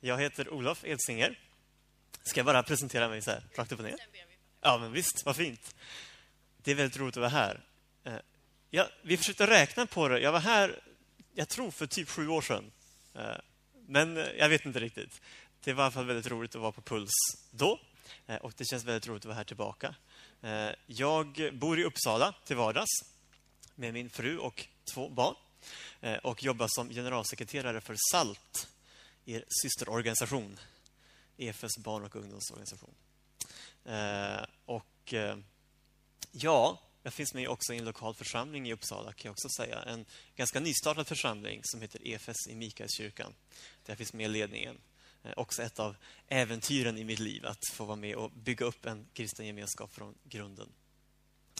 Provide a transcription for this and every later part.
Jag heter Olof Edsinger. Ska jag bara presentera mig så här, rakt upp och ner? Ja, men visst, vad fint. Det är väldigt roligt att vara här. Eh, ja, vi försökte räkna på det. Jag var här, jag tror, för typ sju år sedan. Eh, men jag vet inte riktigt. Det var i alla fall väldigt roligt att vara på Puls då. Eh, och det känns väldigt roligt att vara här tillbaka. Jag bor i Uppsala till vardags med min fru och två barn och jobbar som generalsekreterare för SALT, er systerorganisation, EFS barn och ungdomsorganisation. Eh, och eh, ja, jag finns med också i en lokal församling i Uppsala, kan jag också säga. En ganska nystartad församling som heter EFS i Mikaelskyrkan. Där jag finns med i ledningen. Eh, också ett av äventyren i mitt liv, att få vara med och bygga upp en kristen gemenskap från grunden.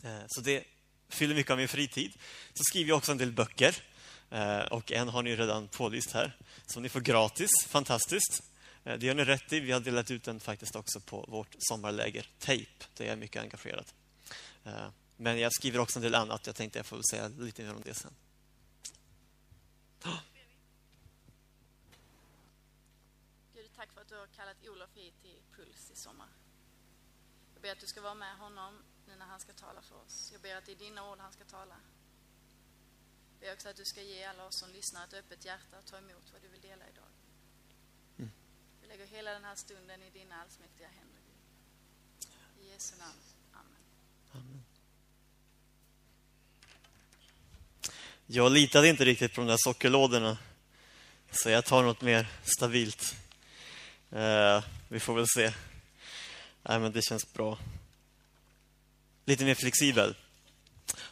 Eh, så det fyller mycket av min fritid. Så skriver jag också en del böcker. Eh, och en har ni redan pålyst här, som ni får gratis. Fantastiskt. Eh, det gör ni rätt i. Vi har delat ut den faktiskt också på vårt sommarläger Tape, där jag är mycket engagerad. Eh, men jag skriver också en del annat. Jag tänkte jag får säga lite mer om det sen. Gud, tack för att du har kallat Olof hit till Puls i sommar. Jag ber att du ska vara med honom nu när han ska tala för oss. Jag ber att det är dina ord han ska tala. Ber också att du ska ge alla oss som lyssnar ett öppet hjärta att ta emot vad du vill dela idag. Mm. Vi lägger hela den här stunden i dina allsmäktiga händer, Gud. I Jesu namn. Amen. Amen. Jag litade inte riktigt på de där sockerlådorna. Så jag tar något mer stabilt. Uh, vi får väl se. Nej, men det känns bra. Lite mer flexibel.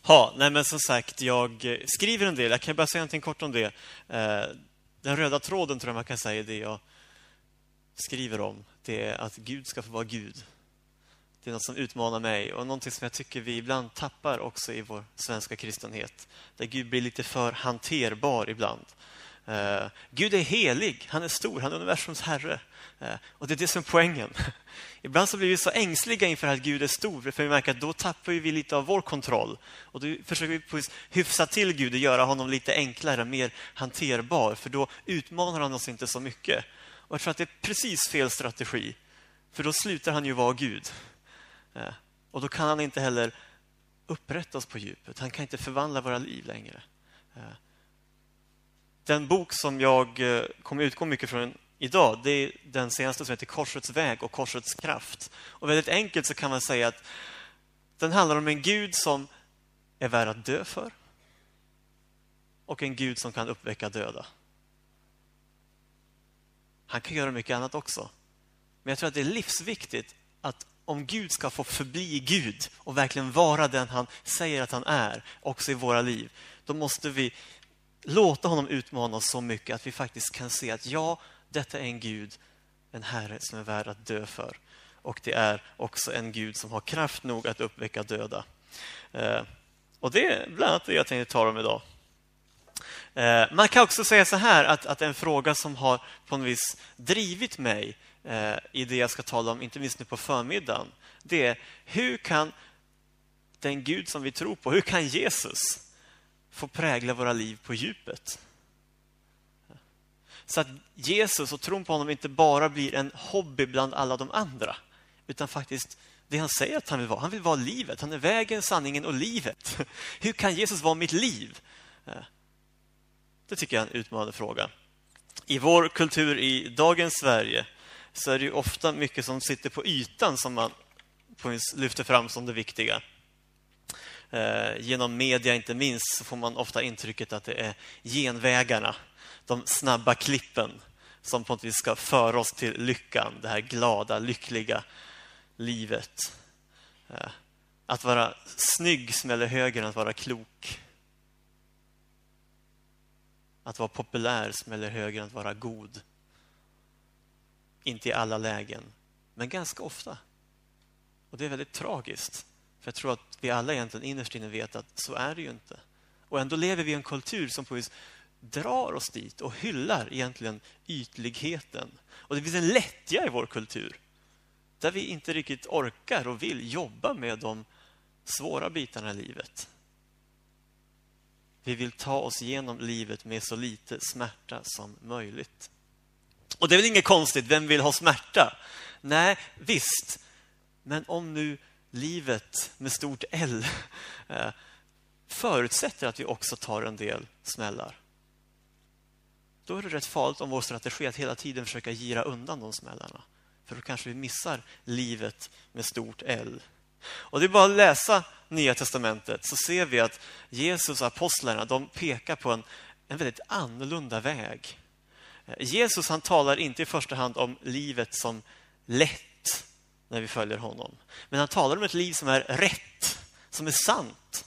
Ha, nej men som sagt, jag eh, skriver en del. Jag kan bara säga någonting kort om det. Eh, den röda tråden tror jag man kan säga det jag skriver om. Det är att Gud ska få vara Gud. Det är något som utmanar mig och någonting som jag tycker vi ibland tappar också i vår svenska kristenhet. Där Gud blir lite för hanterbar ibland. Uh, Gud är helig, han är stor, han är universums herre. Uh, och det är det som är poängen. Ibland så blir vi så ängsliga inför att Gud är stor, för vi märker att då tappar vi lite av vår kontroll. Och då försöker vi hyfsa till Gud och göra honom lite enklare, mer hanterbar, för då utmanar han oss inte så mycket. Och jag tror att det är precis fel strategi, för då slutar han ju vara Gud. Eh, och då kan han inte heller upprätta oss på djupet. Han kan inte förvandla våra liv längre. Den bok som jag eh, kommer utgå mycket från idag, det är den senaste som heter Korsets väg och korsets kraft. Och väldigt enkelt så kan man säga att den handlar om en Gud som är värd att dö för och en Gud som kan uppväcka döda. Han kan göra mycket annat också. Men jag tror att det är livsviktigt att om Gud ska få förbli Gud och verkligen vara den han säger att han är, också i våra liv, då måste vi låta honom utmana oss så mycket att vi faktiskt kan se att ja, detta är en Gud, en Herre som är värd att dö för. Och det är också en Gud som har kraft nog att uppväcka döda. Eh, och det är bland annat det jag tänkte tala om idag. Eh, man kan också säga så här att, att en fråga som har på något vis drivit mig eh, i det jag ska tala om, inte minst nu på förmiddagen, det är hur kan den Gud som vi tror på, hur kan Jesus får prägla våra liv på djupet? Så att Jesus och tron på honom inte bara blir en hobby bland alla de andra, utan faktiskt det han säger att han vill vara. Han vill vara livet. Han är vägen, sanningen och livet. Hur kan Jesus vara mitt liv? Det tycker jag är en utmanande fråga. I vår kultur i dagens Sverige så är det ofta mycket som sitter på ytan som man lyfter fram som det viktiga. Eh, genom media inte minst så får man ofta intrycket att det är genvägarna, de snabba klippen som på något vis ska föra oss till lyckan, det här glada, lyckliga livet. Eh, att vara snygg smäller högre än att vara klok. Att vara populär smäller högre än att vara god. Inte i alla lägen, men ganska ofta. Och det är väldigt tragiskt. För jag tror att vi alla egentligen innerst inne vet att så är det ju inte. Och ändå lever vi i en kultur som på vis drar oss dit och hyllar egentligen ytligheten. Och det finns en lättja i vår kultur där vi inte riktigt orkar och vill jobba med de svåra bitarna i livet. Vi vill ta oss igenom livet med så lite smärta som möjligt. Och det är väl inget konstigt, vem vill ha smärta? Nej, visst. Men om nu livet med stort L eh, förutsätter att vi också tar en del smällar. Då är det rätt farligt om vår strategi är att hela tiden försöka gira undan de smällarna. För då kanske vi missar livet med stort L. Och det är bara att läsa Nya Testamentet så ser vi att Jesus och apostlarna de pekar på en, en väldigt annorlunda väg. Eh, Jesus han talar inte i första hand om livet som lätt när vi följer honom. Men han talar om ett liv som är rätt, som är sant.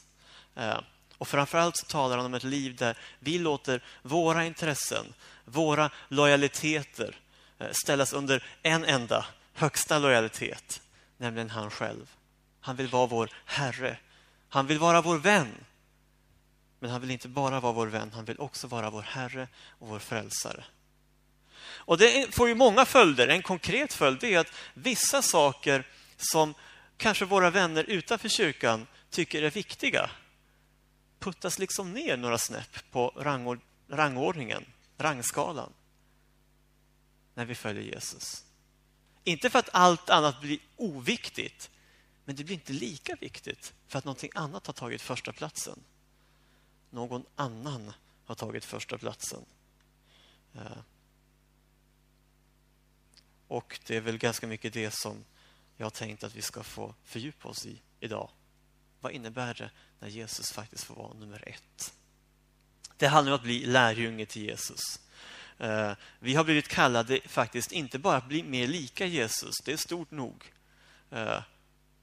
Eh, och framförallt så talar han om ett liv där vi låter våra intressen, våra lojaliteter eh, ställas under en enda högsta lojalitet, nämligen han själv. Han vill vara vår Herre. Han vill vara vår vän. Men han vill inte bara vara vår vän, han vill också vara vår Herre och vår frälsare. Och Det får ju många följder. En konkret följd är att vissa saker som kanske våra vänner utanför kyrkan tycker är viktiga puttas liksom ner några snäpp på rangord rangordningen, rangskalan när vi följer Jesus. Inte för att allt annat blir oviktigt, men det blir inte lika viktigt för att någonting annat har tagit första platsen. Någon annan har tagit första platsen. Eh, och det är väl ganska mycket det som jag har tänkt att vi ska få fördjupa oss i idag. Vad innebär det när Jesus faktiskt får vara nummer ett? Det handlar om att bli lärjunge till Jesus. Eh, vi har blivit kallade faktiskt inte bara att bli mer lika Jesus, det är stort nog. Eh,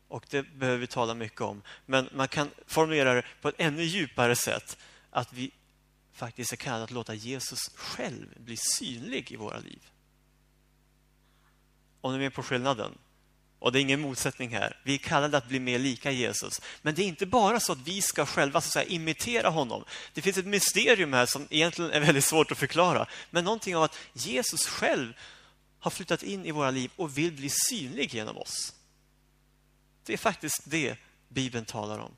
och det behöver vi tala mycket om. Men man kan formulera det på ett ännu djupare sätt. Att vi faktiskt är kallade att låta Jesus själv bli synlig i våra liv. Om ni är med på skillnaden. Och det är ingen motsättning här. Vi är kallade att bli mer lika Jesus. Men det är inte bara så att vi ska själva så säga, imitera honom. Det finns ett mysterium här som egentligen är väldigt svårt att förklara. Men någonting av att Jesus själv har flyttat in i våra liv och vill bli synlig genom oss. Det är faktiskt det Bibeln talar om.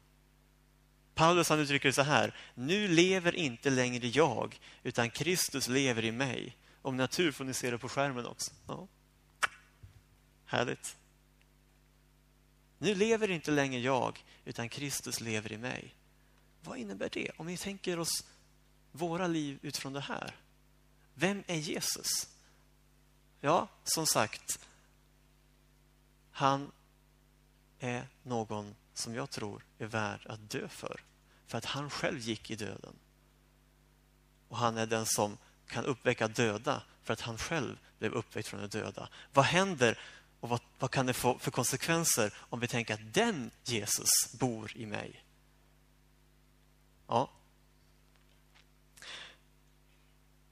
Paulus han uttrycker det så här. Nu lever inte längre jag, utan Kristus lever i mig. Om natur får ni se det på skärmen också. Ja. Härligt. Nu lever inte längre jag, utan Kristus lever i mig. Vad innebär det? Om vi tänker oss våra liv utifrån det här. Vem är Jesus? Ja, som sagt, han är någon som jag tror är värd att dö för. För att han själv gick i döden. Och han är den som kan uppväcka döda för att han själv blev uppväckt från de döda. Vad händer och vad, vad kan det få för konsekvenser om vi tänker att den Jesus bor i mig? Ja.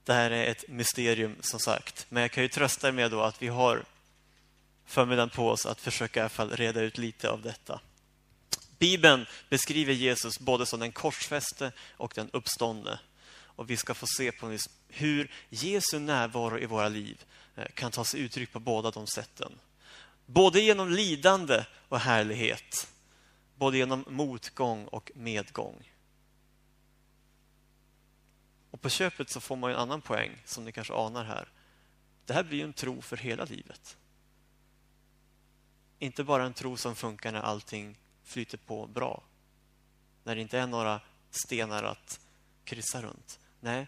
Det här är ett mysterium som sagt. Men jag kan ju trösta er med då att vi har förmiddagen på oss att försöka i alla fall reda ut lite av detta. Bibeln beskriver Jesus både som den korsfäste och den uppståndne. Och vi ska få se på hur Jesu närvaro i våra liv eh, kan ta sig uttryck på båda de sätten. Både genom lidande och härlighet. Både genom motgång och medgång. Och på köpet så får man en annan poäng som ni kanske anar här. Det här blir en tro för hela livet. Inte bara en tro som funkar när allting flyter på bra. När det inte är några stenar att kryssa runt. Nej,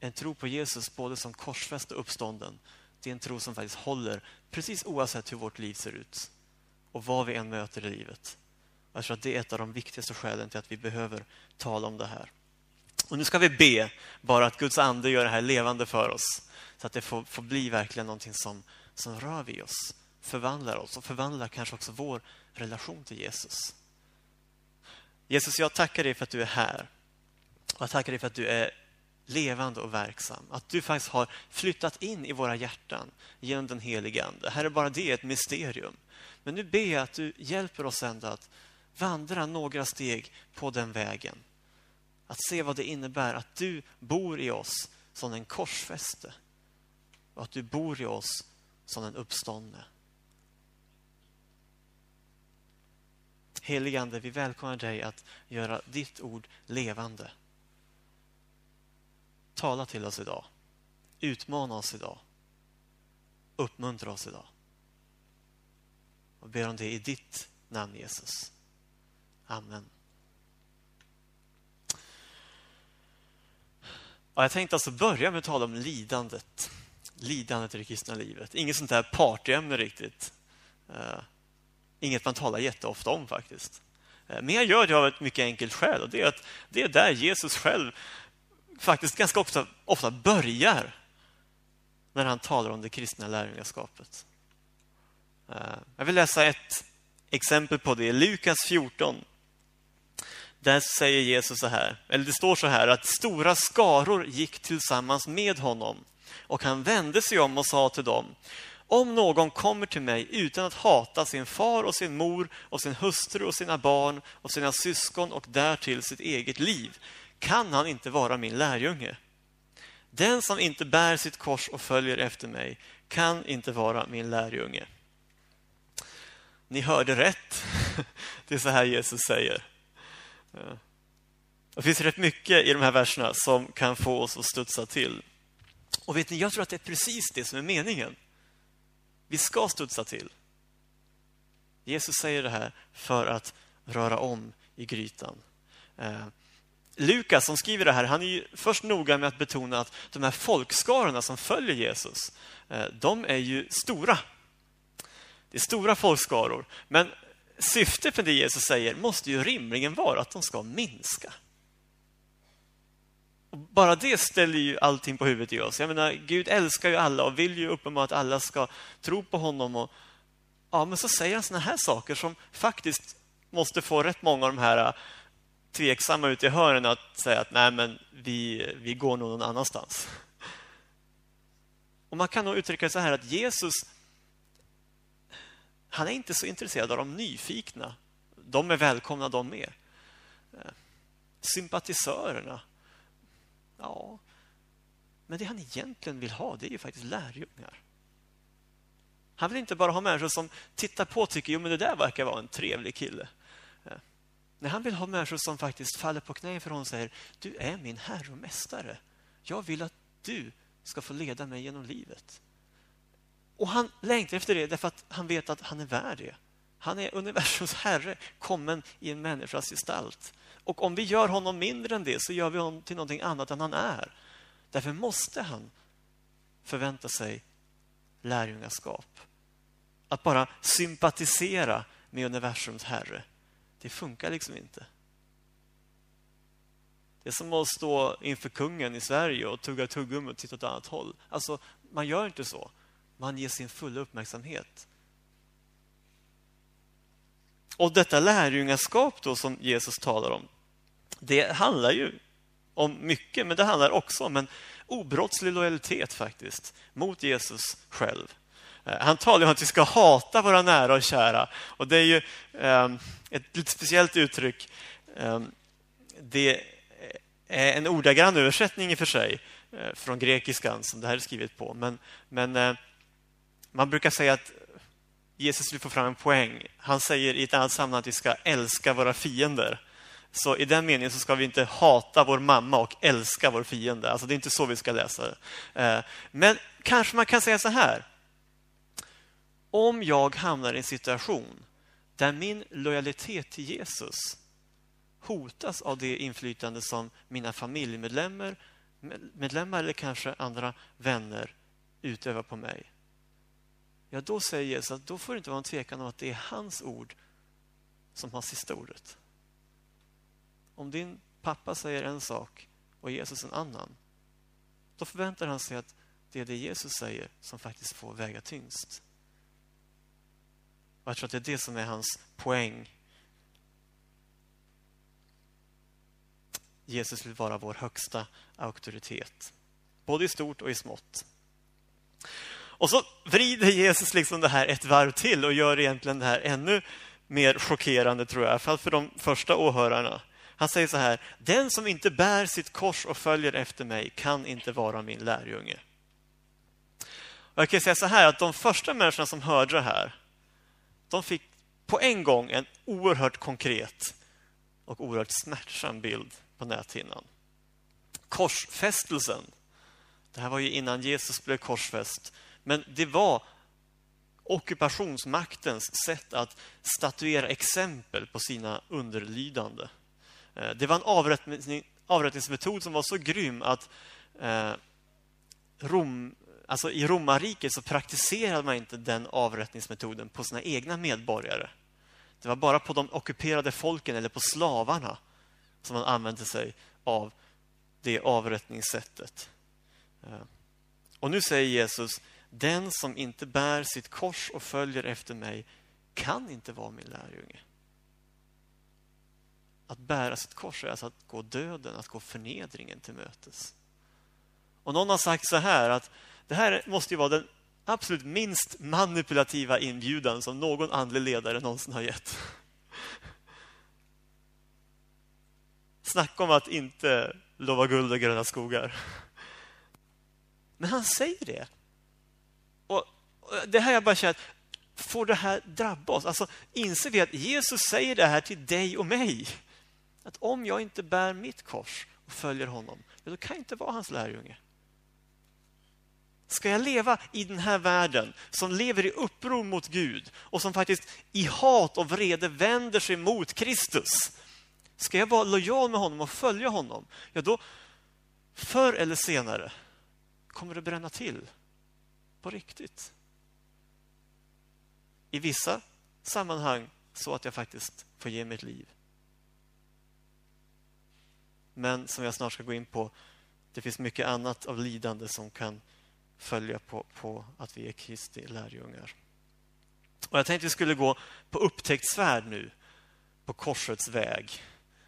en tro på Jesus både som korsfäst och uppstånden det är en tro som faktiskt håller precis oavsett hur vårt liv ser ut och vad vi än möter i livet. Jag tror att det är ett av de viktigaste skälen till att vi behöver tala om det här. Och Nu ska vi be bara att Guds ande gör det här levande för oss så att det får, får bli verkligen någonting som, som rör vid oss, förvandlar oss och förvandlar kanske också vår relation till Jesus. Jesus, jag tackar dig för att du är här. Och jag tackar dig för att du är levande och verksam. Att du faktiskt har flyttat in i våra hjärtan genom den helige Ande. Här är bara det ett mysterium. Men nu ber jag att du hjälper oss ändå att vandra några steg på den vägen. Att se vad det innebär att du bor i oss som en korsfäste. Och att du bor i oss som en uppståndne. Heligande, vi välkomnar dig att göra ditt ord levande. Tala till oss idag. Utmana oss idag. uppmuntra oss idag. Och ber om det i ditt namn Jesus. Amen. Ja, jag tänkte alltså börja med att tala om lidandet. Lidandet i det kristna livet. Inget sånt här partyämne riktigt. Uh, inget man talar jätteofta om faktiskt. Eh, men jag gör det av ett mycket enkelt skäl och det är att det är där Jesus själv faktiskt ganska ofta, ofta börjar när han talar om det kristna lärjungaskapet. Eh, jag vill läsa ett exempel på det. Lukas 14, där säger Jesus så här, eller det står så här att stora skaror gick tillsammans med honom och han vände sig om och sa till dem om någon kommer till mig utan att hata sin far och sin mor och sin hustru och sina barn och sina syskon och därtill sitt eget liv kan han inte vara min lärjunge. Den som inte bär sitt kors och följer efter mig kan inte vara min lärjunge. Ni hörde rätt. Det är så här Jesus säger. Det finns rätt mycket i de här verserna som kan få oss att studsa till. Och vet ni, jag tror att det är precis det som är meningen. Vi ska studsa till. Jesus säger det här för att röra om i grytan. Eh, Lukas som skriver det här, han är ju först noga med att betona att de här folkskarorna som följer Jesus, eh, de är ju stora. Det är stora folkskaror. Men syftet med det Jesus säger måste ju rimligen vara att de ska minska. Och bara det ställer ju allting på huvudet i oss. Jag menar, Gud älskar ju alla och vill ju uppenbart att alla ska tro på honom. Och, ja, men så säger han såna här saker som faktiskt måste få rätt många av de här eh, tveksamma ute i hörnen att säga att nej, men vi, vi går nog någon annanstans. Och Man kan nog uttrycka det så här att Jesus han är inte så intresserad av de nyfikna. De är välkomna de med. Sympatisörerna. Ja, men det han egentligen vill ha det är ju faktiskt lärjungar. Han vill inte bara ha människor som tittar på och tycker jo men det där verkar vara en trevlig kille. När han vill ha människor som faktiskt faller på knä för honom och säger du är min herre och mästare. Jag vill att du ska få leda mig genom livet. Och han längtar efter det därför att han vet att han är värd det. Han är universums herre, kommen i en människas gestalt. Och om vi gör honom mindre än det så gör vi honom till någonting annat än han är. Därför måste han förvänta sig lärjungaskap. Att bara sympatisera med universums herre, det funkar liksom inte. Det är som att stå inför kungen i Sverige och tugga tuggummi och titta åt ett annat håll. Alltså, man gör inte så man ger sin fulla uppmärksamhet. Och detta lärjungaskap då som Jesus talar om, det handlar ju om mycket, men det handlar också om en obrottslig lojalitet faktiskt mot Jesus själv. Eh, han talar om att vi ska hata våra nära och kära. Och det är ju ehm, ett lite speciellt uttryck. Ehm, det är en ordagrann översättning i och för sig eh, från grekiskan som det här är skrivet på. Men, men eh, man brukar säga att Jesus vill få fram en poäng. Han säger i ett annat sammanhang att vi ska älska våra fiender. Så i den meningen så ska vi inte hata vår mamma och älska vår fiende. Alltså det är inte så vi ska läsa det. Men kanske man kan säga så här. Om jag hamnar i en situation där min lojalitet till Jesus hotas av det inflytande som mina familjemedlemmar medlemmar eller kanske andra vänner utövar på mig ja då säger Jesus att då får det inte vara en tvekan om att det är hans ord som har sista ordet. Om din pappa säger en sak och Jesus en annan, då förväntar han sig att det är det Jesus säger som faktiskt får väga tyngst. Och jag tror att det är det som är hans poäng. Jesus vill vara vår högsta auktoritet, både i stort och i smått. Och så vrider Jesus liksom det här ett varv till och gör egentligen det här ännu mer chockerande, tror jag, för för de första åhörarna. Han säger så här, den som inte bär sitt kors och följer efter mig kan inte vara min lärjunge. Och jag kan säga så här, att de första människorna som hörde det här, de fick på en gång en oerhört konkret och oerhört smärtsam bild på näthinnan. Korsfästelsen, det här var ju innan Jesus blev korsfäst, Men det var ockupationsmaktens sätt att statuera exempel på sina underlydande. Eh, det var en avrättning, avrättningsmetod som var så grym att eh, Rom, alltså i romarriket så praktiserade man inte den avrättningsmetoden på sina egna medborgare. Det var bara på de ockuperade folken eller på slavarna som man använde sig av det avrättningssättet. Eh, och nu säger Jesus, den som inte bär sitt kors och följer efter mig kan inte vara min lärjunge. Att bära sitt kors är alltså att gå döden, att gå förnedringen till mötes. Och någon har sagt så här att det här måste ju vara den absolut minst manipulativa inbjudan som någon andlig ledare någonsin har gett. Snacka om att inte lova guld och gröna skogar. Men han säger det. Och det här jag bara känner, får det här drabba oss? Alltså, inser vi att Jesus säger det här till dig och mig? Att om jag inte bär mitt kors och följer honom, då kan jag inte vara hans lärjunge. Ska jag leva i den här världen som lever i uppror mot Gud och som faktiskt i hat och vrede vänder sig mot Kristus? Ska jag vara lojal med honom och följa honom? Ja, då förr eller senare kommer det bränna till på riktigt. I vissa sammanhang så att jag faktiskt får ge mitt liv. Men som jag snart ska gå in på, det finns mycket annat av lidande som kan följa på, på att vi är Kristi lärjungar. Och jag tänkte att vi skulle gå på upptäcktsfärd nu, på korsets väg.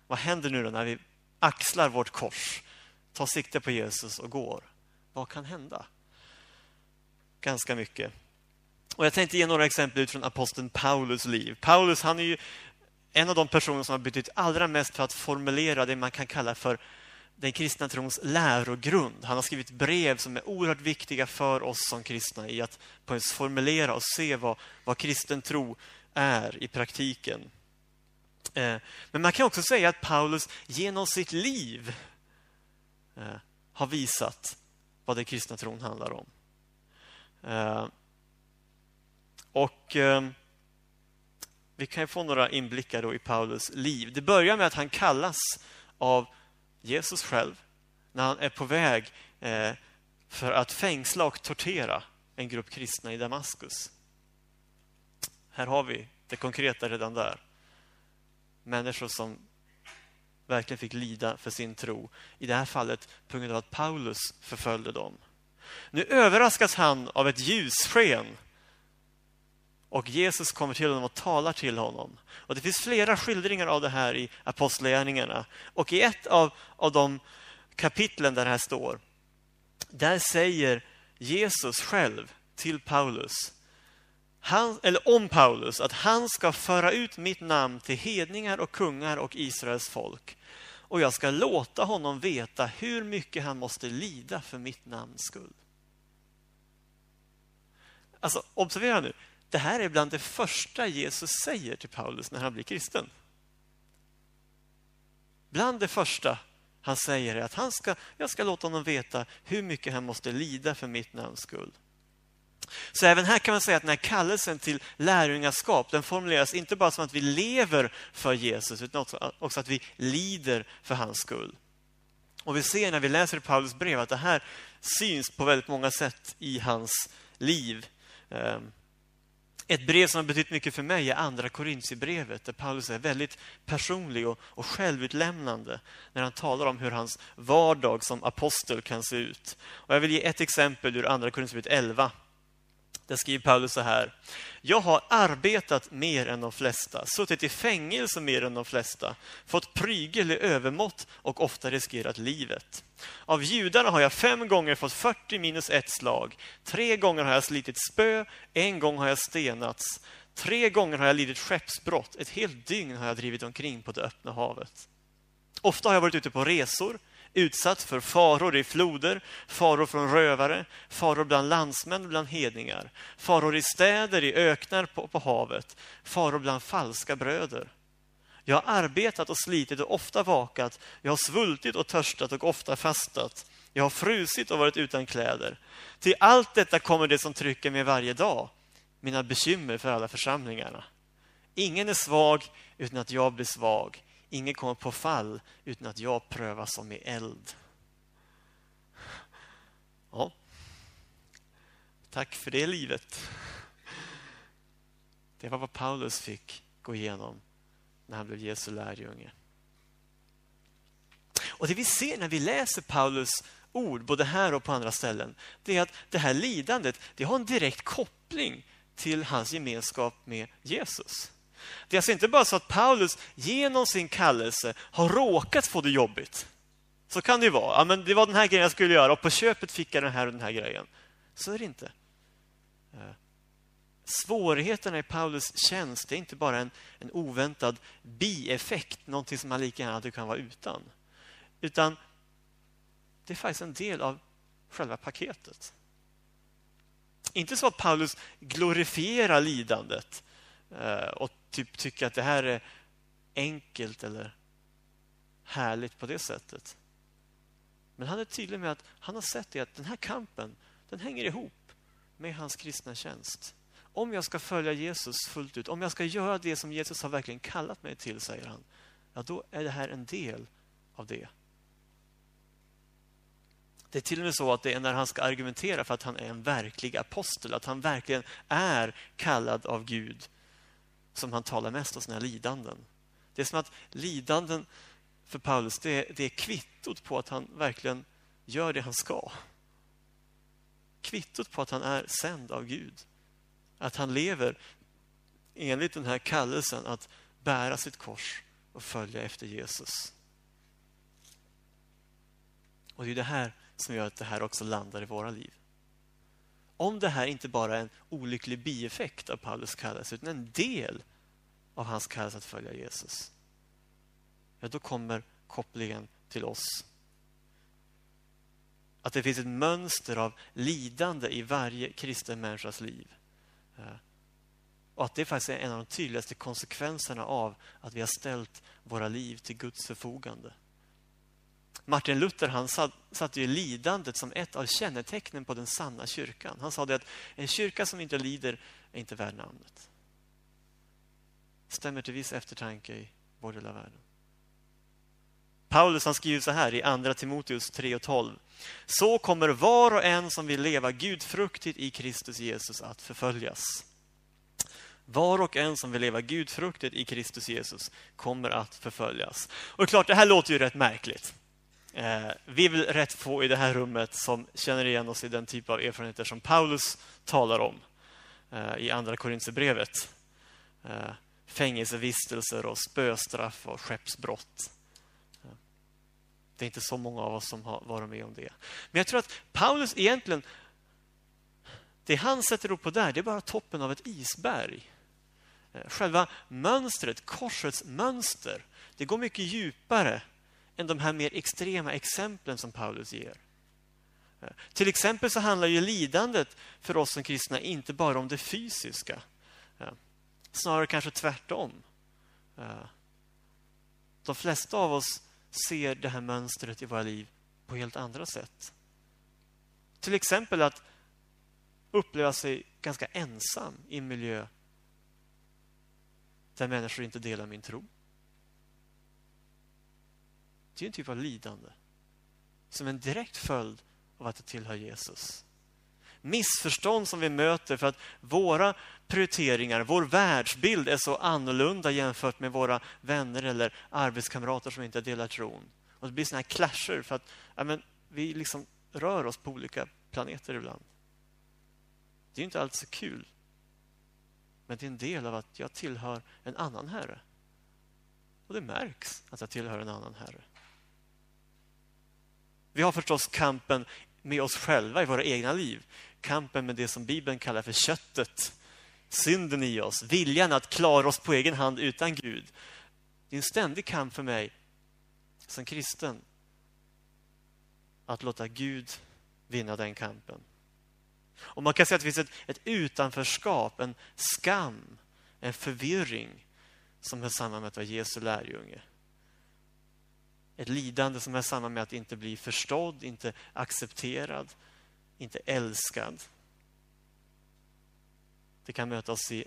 Vad händer nu då när vi axlar vårt kors, tar sikte på Jesus och går? Vad kan hända? Ganska mycket. Och Jag tänkte ge några exempel utifrån aposteln Paulus liv. Paulus han är ju en av de personer som har betytt allra mest för att formulera det man kan kalla för den kristna trons lärogrund. Han har skrivit brev som är oerhört viktiga för oss som kristna i att på formulera och se vad, vad kristen tro är i praktiken. Eh, men man kan också säga att Paulus genom sitt liv eh, har visat vad den kristna tron handlar om. Eh, och eh, vi kan få några inblickar i Paulus liv. Det börjar med att han kallas av Jesus själv när han är på väg eh, för att fängsla och tortera en grupp kristna i Damaskus. Här har vi det konkreta redan där. Människor som verkligen fick lida för sin tro. I det här fallet på grund av att Paulus förföljde dem. Nu överraskas han av ett ljussken och Jesus kommer till honom och talar till honom. Och Det finns flera skildringar av det här i Apostlagärningarna. Och i ett av, av de kapitlen där det här står, där säger Jesus själv till Paulus, han, eller om Paulus, att han ska föra ut mitt namn till hedningar och kungar och Israels folk. Och jag ska låta honom veta hur mycket han måste lida för mitt namns skull. Alltså, observera nu. Det här är bland det första Jesus säger till Paulus när han blir kristen. Bland det första han säger är att han ska, jag ska låta honom veta hur mycket han måste lida för mitt namns skull. Så även här kan man säga att den här kallelsen till lärjungaskap den formuleras inte bara som att vi lever för Jesus utan också, också att vi lider för hans skull. Och vi ser när vi läser Paulus brev att det här syns på väldigt många sätt i hans liv. Ehm, ett brev som har betytt mycket för mig är Andra Korintierbrevet där Paulus är väldigt personlig och, och självutlämnande när han talar om hur hans vardag som apostel kan se ut. Och jag vill ge ett exempel ur Andra Korintierbrevet 11 där skriver Paulus så här. Jag har arbetat mer än de flesta, suttit i fängelse mer än de flesta, fått prygel i övermått och ofta riskerat livet. Av judarna har jag fem gånger fått 40 minus ett slag. Tre gånger har jag slitit spö, en gång har jag stenats. Tre gånger har jag lidit skeppsbrott. Ett helt dygn har jag drivit omkring på det öppna havet. Ofta har jag varit ute på resor, utsatt för faror i floder, faror från rövare, faror bland landsmän, bland hedningar, faror i städer, i öknar på, på havet, faror bland falska bröder. Jag har arbetat och slitit och ofta vakat. Jag har svultit och törstat och ofta fastat. Jag har frusit och varit utan kläder. Till allt detta kommer det som trycker mig varje dag, mina bekymmer för alla församlingarna. Ingen är svag utan att jag blir svag. Ingen kommer på fall utan att jag prövas som i eld. Ja. Tack för det livet. Det var vad Paulus fick gå igenom när han blev Jesu lärjunge. Och Det vi ser när vi läser Paulus ord, både här och på andra ställen, det är att det här lidandet det har en direkt koppling till hans gemenskap med Jesus. Det är alltså inte bara så att Paulus genom sin kallelse har råkat få det jobbigt. Så kan det ju vara. Ja, men det var den här grejen jag skulle göra och på köpet fick jag den här och den här grejen. Så är det inte. Eh, svårigheterna i Paulus tjänst är inte bara en, en oväntad bieffekt, någonting som man lika gärna kan vara utan. Utan det är faktiskt en del av själva paketet. Inte så att Paulus glorifierar lidandet eh, och typ tycker att det här är enkelt eller härligt på det sättet. Men han är tydlig med att han har sett det att den här kampen, den hänger ihop med hans kristna tjänst. Om jag ska följa Jesus fullt ut, om jag ska göra det som Jesus har verkligen kallat mig till, säger han, ja, då är det här en del av det. Det är till och med så att det är när han ska argumentera för att han är en verklig apostel, att han verkligen är kallad av Gud, som han talar mest om sina lidanden. Det är som att lidanden för Paulus, det är, det är kvittot på att han verkligen gör det han ska. Kvittot på att han är sänd av Gud. Att han lever enligt den här kallelsen att bära sitt kors och följa efter Jesus. Och det är det här som gör att det här också landar i våra liv. Om det här inte bara är en olycklig bieffekt av Paulus kallelse utan en del av hans kallelse att följa Jesus ja, då kommer kopplingen till oss. Att det finns ett mönster av lidande i varje kristen människas liv. Och att det faktiskt är en av de tydligaste konsekvenserna av att vi har ställt våra liv till Guds förfogande. Martin Luther han satte ju lidandet som ett av kännetecknen på den sanna kyrkan. Han sa det att en kyrka som inte lider är inte värd namnet. Stämmer till viss eftertanke i vår del av världen. Paulus han skriver så här i Andra Timoteus 3 och 12. Så kommer var och en som vill leva gudfruktigt i Kristus Jesus att förföljas. Var och en som vill leva gudfruktigt i Kristus Jesus kommer att förföljas. Och klart, det här låter ju rätt märkligt. Eh, vi är väl rätt få i det här rummet som känner igen oss i den typ av erfarenheter som Paulus talar om eh, i Andra Korinthierbrevet. Eh, fängelsevistelser och spöstraff och skeppsbrott. Eh, det är inte så många av oss som har varit med om det. Men jag tror att Paulus egentligen, det han sätter upp på där, det är bara toppen av ett isberg. Eh, själva mönstret, korsets mönster, det går mycket djupare än de här mer extrema exemplen som Paulus ger. Till exempel så handlar ju lidandet för oss som kristna inte bara om det fysiska. Snarare kanske tvärtom. De flesta av oss ser det här mönstret i våra liv på helt andra sätt. Till exempel att uppleva sig ganska ensam i en miljö där människor inte delar min tro. Det är en typ av lidande som en direkt följd av att det tillhör Jesus. Missförstånd som vi möter för att våra prioriteringar, vår världsbild är så annorlunda jämfört med våra vänner eller arbetskamrater som inte delar tron. Och det blir såna här clasher för att ja, men, vi liksom rör oss på olika planeter ibland. Det är inte alltid så kul. Men det är en del av att jag tillhör en annan herre. Och det märks att jag tillhör en annan herre. Vi har förstås kampen med oss själva i våra egna liv. Kampen med det som Bibeln kallar för köttet synden i oss, viljan att klara oss på egen hand utan Gud. Det är en ständig kamp för mig som kristen att låta Gud vinna den kampen. Och Man kan säga att det finns ett, ett utanförskap, en skam, en förvirring som hör samman med att vara Jesu lärjunge. Ett lidande som är samma med att inte bli förstådd, inte accepterad, inte älskad. Det kan möta oss i,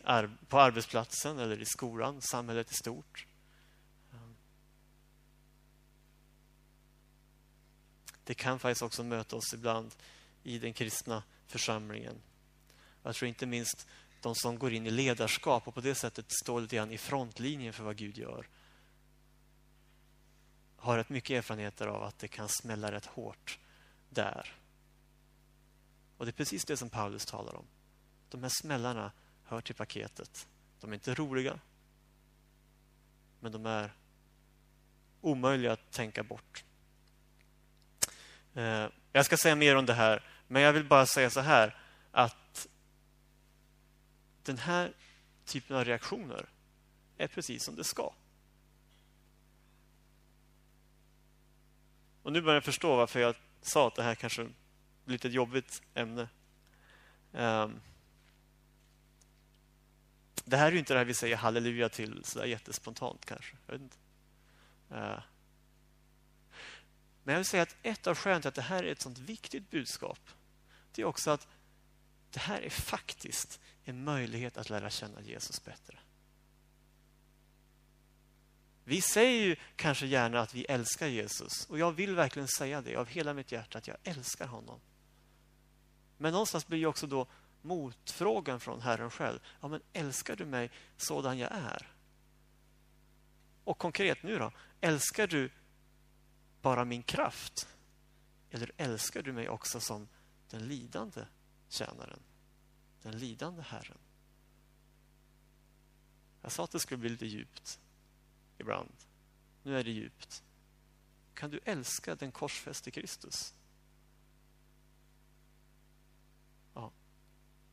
på arbetsplatsen eller i skolan, samhället i stort. Det kan faktiskt också möta oss ibland i den kristna församlingen. Jag tror inte minst de som går in i ledarskap och på det sättet står lite grann i frontlinjen för vad Gud gör har rätt mycket erfarenheter av att det kan smälla rätt hårt där. Och det är precis det som Paulus talar om. De här smällarna hör till paketet. De är inte roliga, men de är omöjliga att tänka bort. Eh, jag ska säga mer om det här, men jag vill bara säga så här att den här typen av reaktioner är precis som det ska. Och nu börjar jag förstå varför jag sa att det här kanske blir ett jobbigt ämne. Um, det här är ju inte det här vi säger halleluja till sådär jättespontant kanske. Jag vet inte. Uh, men jag vill säga att ett av skälen till att det här är ett sånt viktigt budskap det är också att det här är faktiskt en möjlighet att lära känna Jesus bättre. Vi säger ju kanske gärna att vi älskar Jesus och jag vill verkligen säga det av hela mitt hjärta att jag älskar honom. Men någonstans blir ju också då motfrågan från Herren själv. Ja, men älskar du mig sådan jag är? Och konkret nu då, älskar du bara min kraft? Eller älskar du mig också som den lidande tjänaren? Den lidande Herren? Jag sa att det skulle bli lite djupt ibland. Nu är det djupt. Kan du älska den korsfäste Kristus? Ja,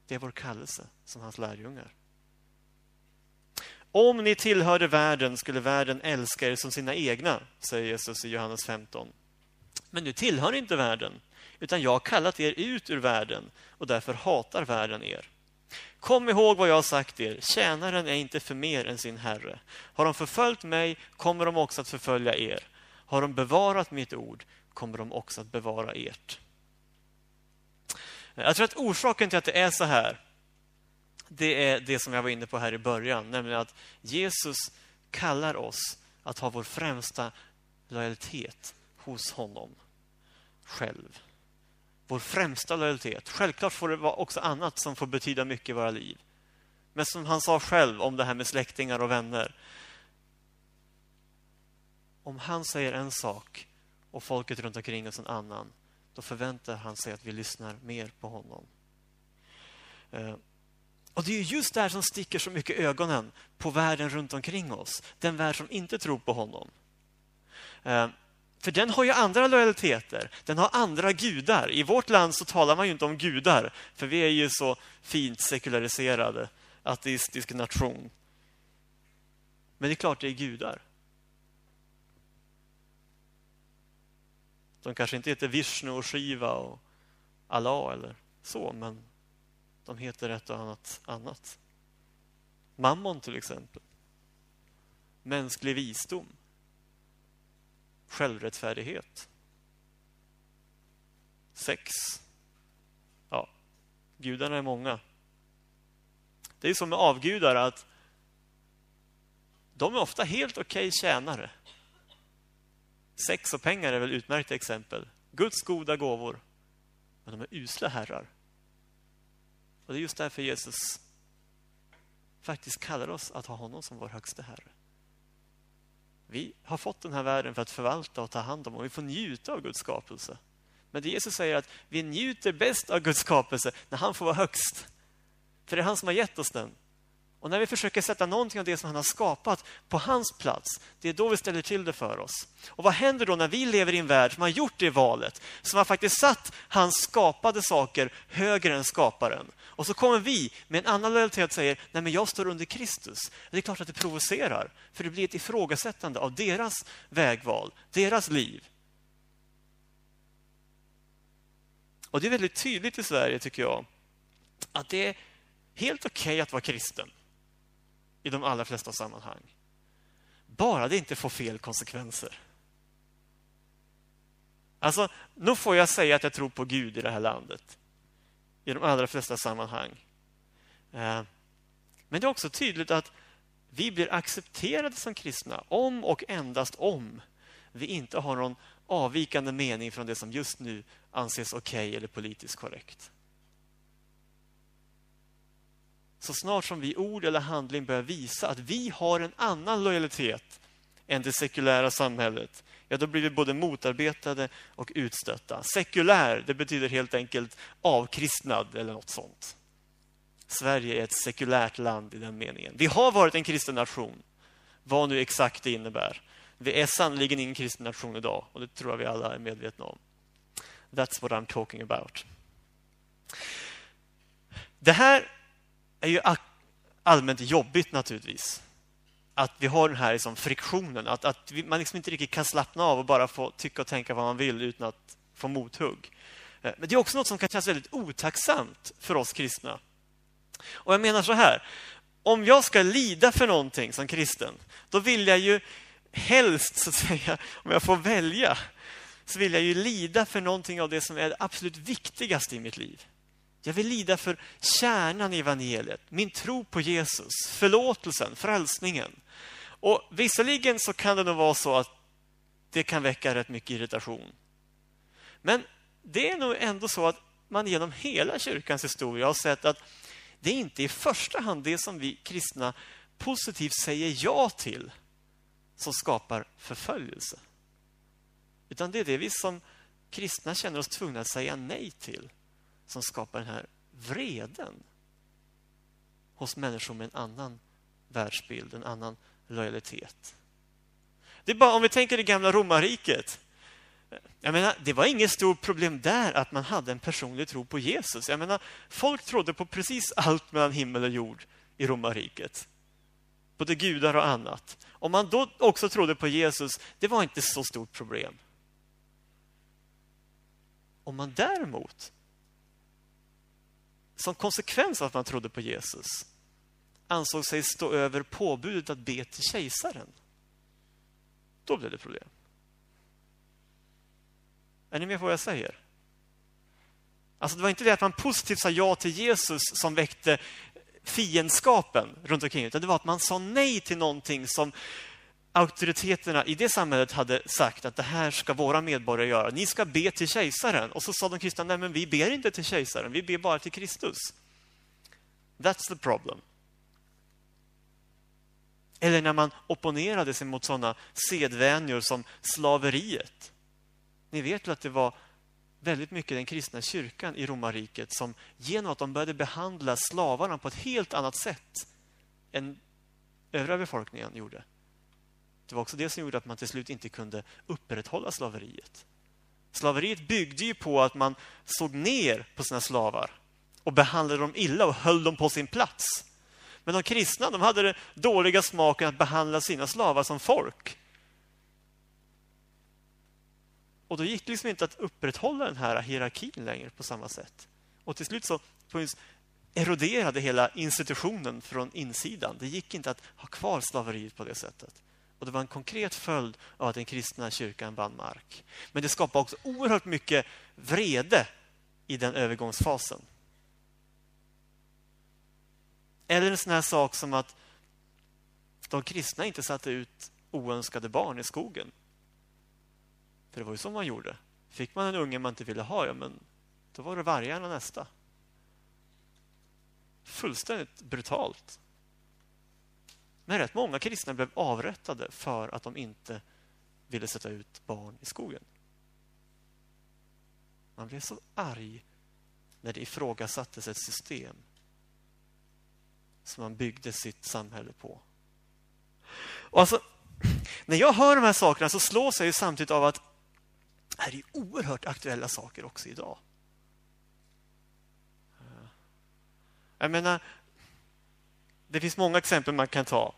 det är vår kallelse som hans lärjungar. Om ni tillhörde världen skulle världen älska er som sina egna, säger Jesus i Johannes 15. Men nu tillhör ni inte världen, utan jag har kallat er ut ur världen och därför hatar världen er. Kom ihåg vad jag har sagt er, tjänaren är inte för mer än sin herre. Har de förföljt mig kommer de också att förfölja er. Har de bevarat mitt ord kommer de också att bevara ert. Jag tror att orsaken till att det är så här, det är det som jag var inne på här i början, nämligen att Jesus kallar oss att ha vår främsta lojalitet hos honom själv vår främsta lojalitet. Självklart får det vara också annat som får betyda mycket i våra liv. Men som han sa själv om det här med släktingar och vänner. Om han säger en sak och folket runt omkring oss en annan, då förväntar han sig att vi lyssnar mer på honom. Eh, och Det är just det här som sticker så mycket ögonen på världen runt omkring oss. Den värld som inte tror på honom. Eh, för den har ju andra lojaliteter. Den har andra gudar. I vårt land så talar man ju inte om gudar, för vi är ju så fint sekulariserade, ateistisk nation. Men det är klart det är gudar. De kanske inte heter Vishnu och Shiva och Allah eller så, men de heter ett och annat annat. Mammon till exempel. Mänsklig visdom självrättfärdighet. Sex. Ja, gudarna är många. Det är som med avgudar att de är ofta helt okej okay tjänare. Sex och pengar är väl utmärkta exempel. Guds goda gåvor. Men de är usla herrar. Och det är just därför Jesus faktiskt kallar oss att ha honom som vår högste herre. Vi har fått den här världen för att förvalta och ta hand om och vi får njuta av Guds skapelse. Men det Jesus säger att vi njuter bäst av Guds skapelse när han får vara högst. För det är han som har gett oss den. Och när vi försöker sätta någonting av det som han har skapat på hans plats, det är då vi ställer till det för oss. Och vad händer då när vi lever i en värld som har gjort det valet, som har faktiskt satt hans skapade saker högre än skaparen? Och så kommer vi med en annan lojalitet och säger, nej men jag står under Kristus. Det är klart att det provocerar, för det blir ett ifrågasättande av deras vägval, deras liv. Och det är väldigt tydligt i Sverige, tycker jag, att det är helt okej okay att vara kristen i de allra flesta sammanhang. Bara det inte får fel konsekvenser. Alltså, nu får jag säga att jag tror på Gud i det här landet. I de allra flesta sammanhang. Eh, men det är också tydligt att vi blir accepterade som kristna om och endast om vi inte har någon avvikande mening från det som just nu anses okej okay eller politiskt korrekt. Så snart som vi i ord eller handling börjar visa att vi har en annan lojalitet än det sekulära samhället, ja, då blir vi både motarbetade och utstötta. Sekulär, det betyder helt enkelt avkristnad eller något sånt. Sverige är ett sekulärt land i den meningen. Vi har varit en kristen nation, vad nu exakt det innebär. Vi är sannerligen ingen kristen nation idag och det tror jag vi alla är medvetna om. That's what I'm talking about. Det här är ju allmänt jobbigt naturligtvis. Att vi har den här liksom friktionen, att, att man liksom inte riktigt kan slappna av och bara få tycka och tänka vad man vill utan att få mothugg. Eh, men det är också något som kan kännas väldigt otacksamt för oss kristna. Och jag menar så här, om jag ska lida för någonting som kristen, då vill jag ju helst, så att säga, om jag får välja, så vill jag ju lida för någonting av det som är det absolut viktigaste i mitt liv. Jag vill lida för kärnan i evangeliet, min tro på Jesus, förlåtelsen, frälsningen. Och visserligen så kan det nog vara så att det kan väcka rätt mycket irritation. Men det är nog ändå så att man genom hela kyrkans historia har sett att det är inte i första hand det som vi kristna positivt säger ja till som skapar förföljelse. Utan det är det vi som kristna känner oss tvungna att säga nej till som skapar den här vreden hos människor med en annan världsbild, en annan lojalitet. Det är bara om vi tänker det gamla romarriket. Jag menar, det var inget stort problem där att man hade en personlig tro på Jesus. Jag menar, folk trodde på precis allt mellan himmel och jord i romarriket. Både gudar och annat. Om man då också trodde på Jesus, det var inte så stort problem. Om man däremot som konsekvens av att man trodde på Jesus ansåg sig stå över påbudet att be till kejsaren. Då blev det problem. Är ni med på vad jag säger? Alltså det var inte det att man positivt sa ja till Jesus som väckte fiendskapen runt omkring, utan det var att man sa nej till någonting som auktoriteterna i det samhället hade sagt att det här ska våra medborgare göra. Ni ska be till kejsaren. Och så sa de kristna, nej men vi ber inte till kejsaren, vi ber bara till Kristus. That's the problem. Eller när man opponerade sig mot sådana sedvänjor som slaveriet. Ni vet väl att det var väldigt mycket den kristna kyrkan i romarriket som genom att de började behandla slavarna på ett helt annat sätt än övriga befolkningen gjorde det var också det som gjorde att man till slut inte kunde upprätthålla slaveriet. Slaveriet byggde ju på att man såg ner på sina slavar och behandlade dem illa och höll dem på sin plats. Men de kristna de hade den dåliga smaken att behandla sina slavar som folk. Och då gick det liksom inte att upprätthålla den här hierarkin längre på samma sätt. Och till slut så eroderade hela institutionen från insidan. Det gick inte att ha kvar slaveriet på det sättet. Och Det var en konkret följd av att den kristna kyrkan vann mark. Men det skapade också oerhört mycket vrede i den övergångsfasen. Eller en sån här sak som att de kristna inte satte ut oönskade barn i skogen. För det var ju så man gjorde. Fick man en unge man inte ville ha, ja, men då var det vargarna nästa. Fullständigt brutalt. Men rätt många kristna blev avrättade för att de inte ville sätta ut barn i skogen. Man blev så arg när det ifrågasattes ett system som man byggde sitt samhälle på. Och alltså, när jag hör de här sakerna så slås jag ju samtidigt av att det här är oerhört aktuella saker också idag. Jag menar, det finns många exempel man kan ta.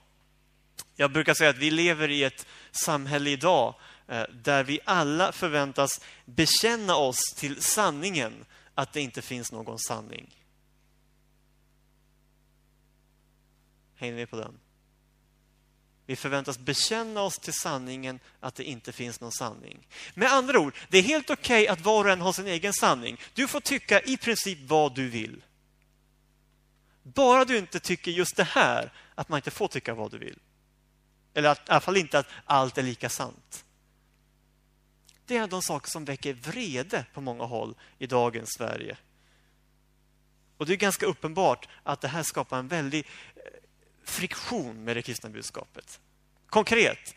Jag brukar säga att vi lever i ett samhälle idag eh, där vi alla förväntas bekänna oss till sanningen att det inte finns någon sanning. Hänger ni med på den? Vi förväntas bekänna oss till sanningen att det inte finns någon sanning. Med andra ord, det är helt okej okay att var och en har sin egen sanning. Du får tycka i princip vad du vill. Bara du inte tycker just det här, att man inte får tycka vad du vill. Eller att, i alla fall inte att allt är lika sant. Det är en av de saker som väcker vrede på många håll i dagens Sverige. Och det är ganska uppenbart att det här skapar en väldig eh, friktion med det kristna budskapet. Konkret,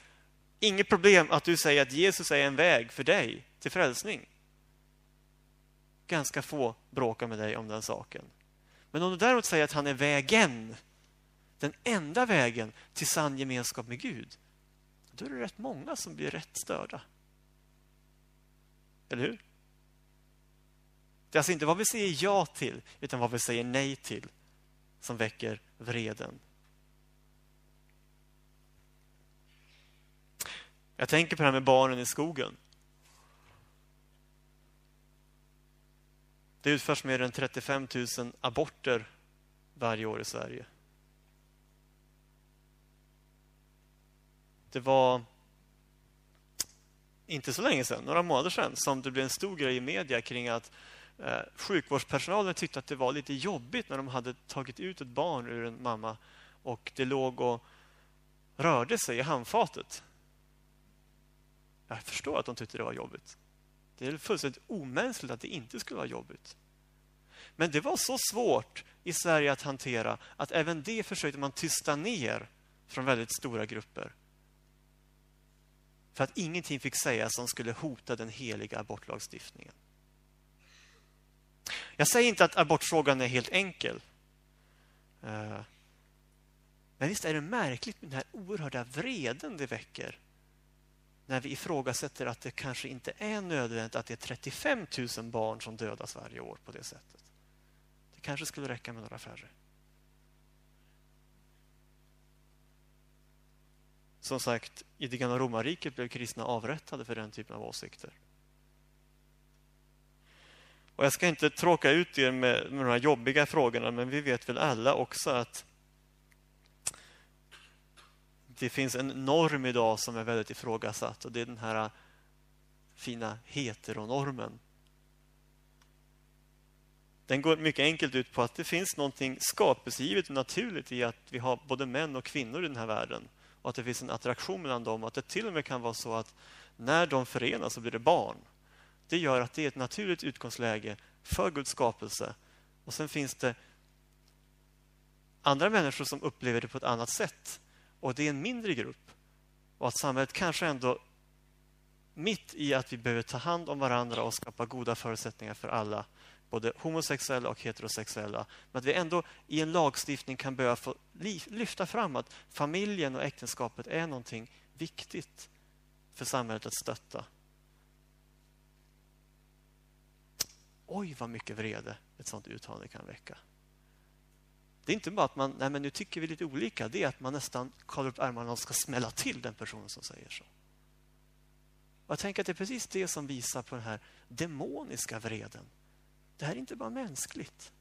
inget problem att du säger att Jesus är en väg för dig till frälsning. Ganska få bråkar med dig om den saken. Men om du däremot säger att han är vägen, den enda vägen till sann gemenskap med Gud, då är det rätt många som blir rätt störda. Eller hur? Det är alltså inte vad vi säger ja till, utan vad vi säger nej till som väcker vreden. Jag tänker på det här med barnen i skogen. Det utförs mer än 35 000 aborter varje år i Sverige. Det var inte så länge sedan, några månader sedan, som det blev en stor grej i media kring att eh, sjukvårdspersonalen tyckte att det var lite jobbigt när de hade tagit ut ett barn ur en mamma och det låg och rörde sig i handfatet. Jag förstår att de tyckte det var jobbigt. Det är fullständigt omänskligt att det inte skulle vara jobbigt. Men det var så svårt i Sverige att hantera att även det försökte man tysta ner från väldigt stora grupper. För att ingenting fick sägas som skulle hota den heliga abortlagstiftningen. Jag säger inte att abortfrågan är helt enkel. Eh, men visst är det märkligt med den här oerhörda vreden det väcker när vi ifrågasätter att det kanske inte är nödvändigt att det är 35 000 barn som dödas varje år på det sättet. Det kanske skulle räcka med några färre. Som sagt, i det gamla romarriket blev kristna avrättade för den typen av åsikter. Och Jag ska inte tråka ut er med, med de här jobbiga frågorna, men vi vet väl alla också att det finns en norm idag som är väldigt ifrågasatt och det är den här fina heteronormen. Den går mycket enkelt ut på att det finns någonting skapelsegivet och naturligt i att vi har både män och kvinnor i den här världen och att det finns en attraktion mellan dem och att det till och med kan vara så att när de förenas så blir det barn. Det gör att det är ett naturligt utgångsläge för Guds skapelse. Och sen finns det andra människor som upplever det på ett annat sätt och det är en mindre grupp. Och att samhället kanske ändå mitt i att vi behöver ta hand om varandra och skapa goda förutsättningar för alla, både homosexuella och heterosexuella, men att vi ändå i en lagstiftning kan börja få lyfta fram att familjen och äktenskapet är någonting viktigt för samhället att stötta. Oj, vad mycket vrede ett sånt uttalande kan väcka. Det är inte bara att man, nej men nu tycker vi lite olika. Det är att man nästan kollar upp ärmarna och ska smälla till den personen som säger så. Och jag tänker att det är precis det som visar på den här demoniska vreden. Det här är inte bara mänskligt.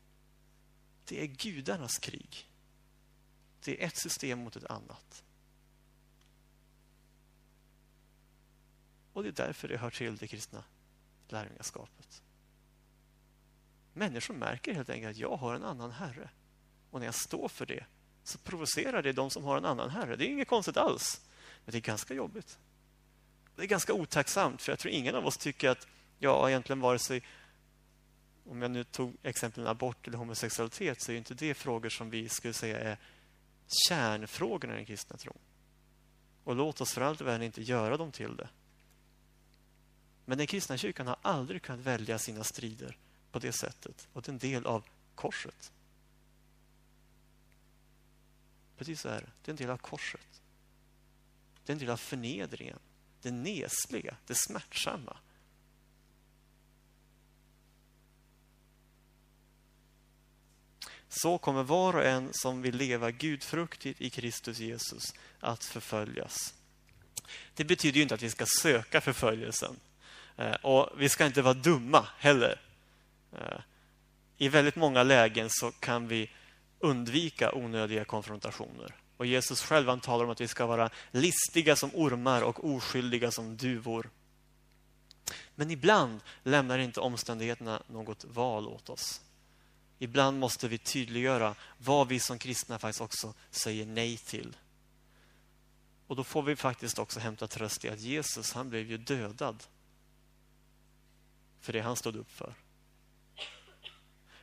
Det är gudarnas krig. Det är ett system mot ett annat. Och det är därför det hör till det kristna lärjungaskapet. Människor märker helt enkelt att jag har en annan herre. Och när jag står för det så provocerar det de som har en annan herre. Det är inget konstigt alls. Men det är ganska jobbigt. Det är ganska otacksamt, för jag tror ingen av oss tycker att jag egentligen vare sig om jag nu tog exemplen abort eller homosexualitet så är inte det frågor som vi skulle säga är kärnfrågorna i den kristna tron. Och låt oss för allt i världen inte göra dem till det. Men den kristna kyrkan har aldrig kunnat välja sina strider på det sättet. Och det är en del av korset. Precis så är det. Det är en del av korset. Det är en del av förnedringen. Det nesliga, det smärtsamma. Så kommer var och en som vill leva gudfruktigt i Kristus Jesus att förföljas. Det betyder ju inte att vi ska söka förföljelsen. Eh, och vi ska inte vara dumma heller. Eh, I väldigt många lägen så kan vi undvika onödiga konfrontationer. Och Jesus själv han talar om att vi ska vara listiga som ormar och oskyldiga som duvor. Men ibland lämnar inte omständigheterna något val åt oss. Ibland måste vi tydliggöra vad vi som kristna faktiskt också säger nej till. Och då får vi faktiskt också hämta tröst i att Jesus, han blev ju dödad för det han stod upp för.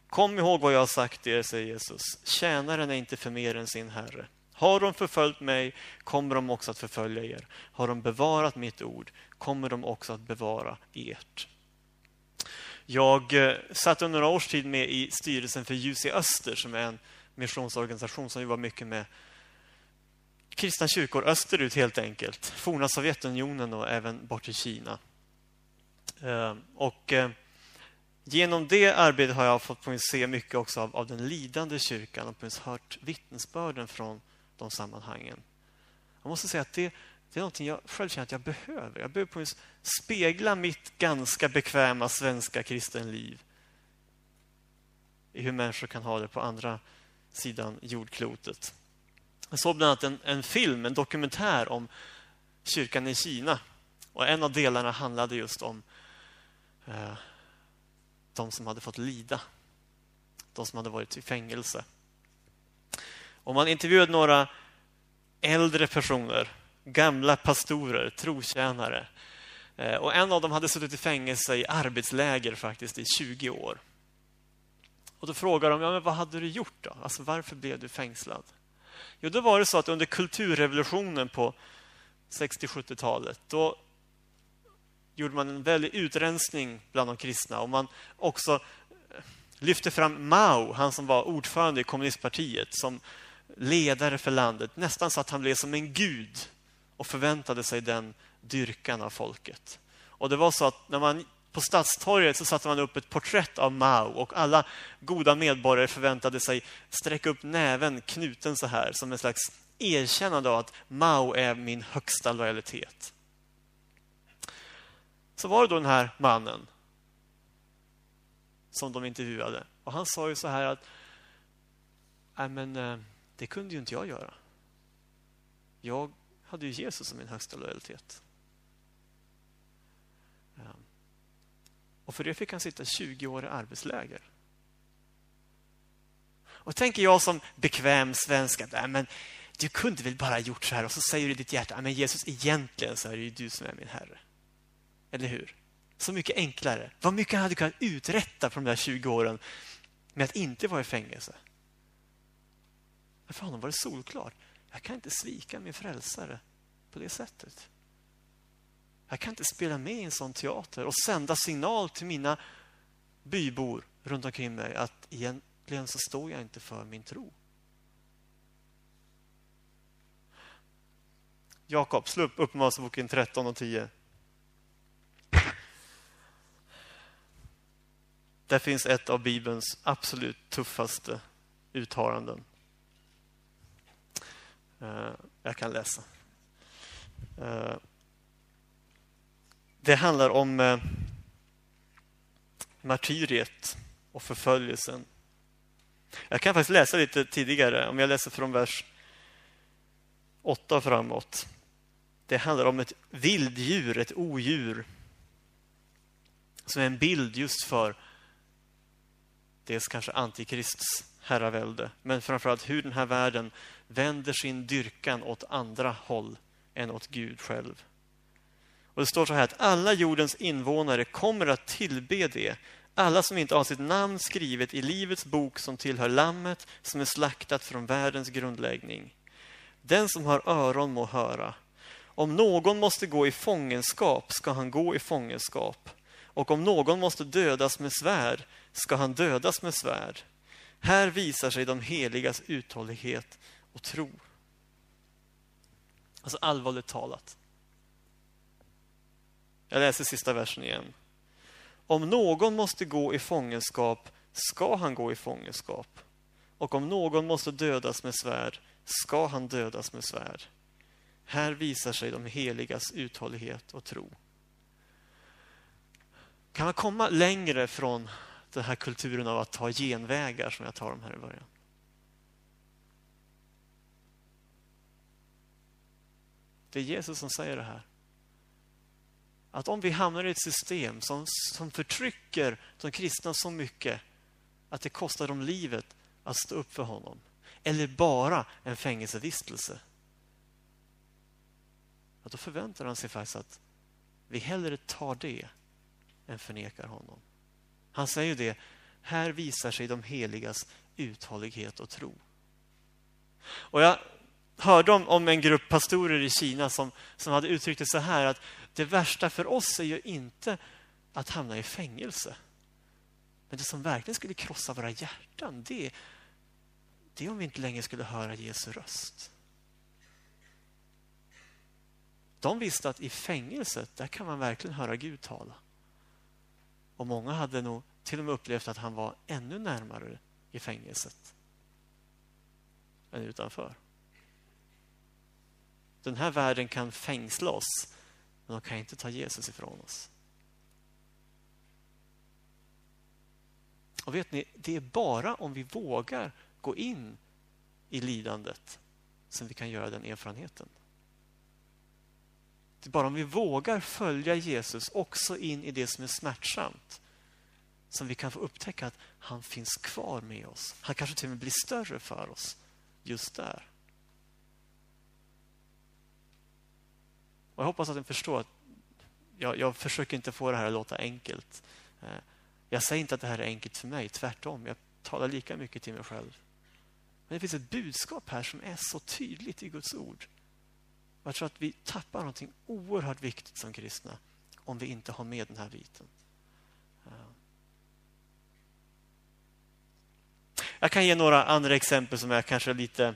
Kom ihåg vad jag har sagt er, säger Jesus. Tjänaren är inte för mer än sin herre. Har de förföljt mig kommer de också att förfölja er. Har de bevarat mitt ord kommer de också att bevara ert. Jag eh, satt under några års tid med i styrelsen för Ljus i Öster som är en missionsorganisation som jobbar mycket med kristna kyrkor österut helt enkelt. Forna Sovjetunionen och även bort till Kina. Ehm, och eh, genom det arbetet har jag fått se mycket också av, av den lidande kyrkan och hört vittnesbörden från de sammanhangen. Jag måste säga att det, det är någonting jag själv känner att jag behöver. Jag behöver på spegla mitt ganska bekväma svenska kristenliv i hur människor kan ha det på andra sidan jordklotet. Jag såg bland annat en, en film, en dokumentär om kyrkan i Kina. Och En av delarna handlade just om eh, de som hade fått lida. De som hade varit i fängelse. Och man intervjuade några äldre personer, gamla pastorer, trotjänare. Eh, och en av dem hade suttit i fängelse i arbetsläger faktiskt i 20 år. Och då frågade de, ja, men vad hade du gjort då? Alltså varför blev du fängslad? Jo, då var det så att under kulturrevolutionen på 60-70-talet, då gjorde man en väldig utrensning bland de kristna och man också eh, lyfte fram Mao, han som var ordförande i kommunistpartiet, som ledare för landet. Nästan så att han blev som en gud och förväntade sig den dyrkan av folket. Och det var så att när man på Stadstorget så satte man upp ett porträtt av Mao och alla goda medborgare förväntade sig sträcka upp näven knuten så här som en slags erkännande av att Mao är min högsta lojalitet. Så var det då den här mannen som de intervjuade. Och han sa ju så här att Nej, men, eh, det kunde ju inte jag göra. Jag hade ju Jesus som min högsta lojalitet. Ehm. Och för det fick han sitta 20 år i arbetsläger. Och tänker jag som bekväm svenska, nej men du kunde väl bara gjort så här och så säger du i ditt hjärta, men Jesus egentligen så är det ju du som är min Herre. Eller hur? Så mycket enklare. Vad mycket han hade kunnat uträtta på de där 20 åren med att inte vara i fängelse. Men för honom var det solklart. Jag kan inte svika min frälsare på det sättet. Jag kan inte spela med i en sån teater och sända signal till mina bybor runt omkring mig att egentligen så står jag inte för min tro. Jakob, slå upp Uppenbarelseboken 13 och 10. Där finns ett av Bibelns absolut tuffaste uttalanden. Eh, jag kan läsa. Eh, det handlar om eh, martyriet och förföljelsen. Jag kan faktiskt läsa lite tidigare, om jag läser från vers 8 framåt. Det handlar om ett vilddjur, ett odjur som är en bild just för dels kanske antikrists herravälde, men framförallt hur den här världen vänder sin dyrkan åt andra håll än åt Gud själv. Och Det står så här att alla jordens invånare kommer att tillbe det. Alla som inte har sitt namn skrivet i Livets bok som tillhör Lammet som är slaktat från världens grundläggning. Den som har öron må höra. Om någon måste gå i fångenskap ska han gå i fångenskap. Och om någon måste dödas med svärd ska han dödas med svärd. Här visar sig de heligas uthållighet och tro. Alltså allvarligt talat. Jag läser sista versen igen. Om någon måste gå i fångenskap ska han gå i fångenskap. Och om någon måste dödas med svärd ska han dödas med svärd. Här visar sig de heligas uthållighet och tro. Kan man komma längre från den här kulturen av att ta genvägar som jag tar om här i början? Det är Jesus som säger det här. Att om vi hamnar i ett system som, som förtrycker de kristna så mycket att det kostar dem livet att stå upp för honom. Eller bara en fängelsevistelse. Ja, då förväntar han sig faktiskt att vi hellre tar det än förnekar honom. Han säger ju det, här visar sig de heligas uthållighet och tro. Och jag hörde om, om en grupp pastorer i Kina som, som hade uttryckt det så här att det värsta för oss är ju inte att hamna i fängelse. Men det som verkligen skulle krossa våra hjärtan, det, det är om vi inte längre skulle höra Jesu röst. De visste att i fängelset, där kan man verkligen höra Gud tala. Och många hade nog till och med upplevt att han var ännu närmare i fängelset än utanför. Den här världen kan fängsla oss, men de kan inte ta Jesus ifrån oss. Och vet ni, det är bara om vi vågar gå in i lidandet som vi kan göra den erfarenheten. Det är bara om vi vågar följa Jesus också in i det som är smärtsamt som vi kan få upptäcka att han finns kvar med oss. Han kanske till och med blir större för oss just där. Och jag hoppas att ni förstår att jag, jag, försöker inte få det här att låta enkelt. Eh, jag säger inte att det här är enkelt för mig, tvärtom. Jag talar lika mycket till mig själv. Men det finns ett budskap här som är så tydligt i Guds ord. Jag tror att vi tappar någonting oerhört viktigt som kristna om vi inte har med den här biten. Eh. Jag kan ge några andra exempel som är kanske lite,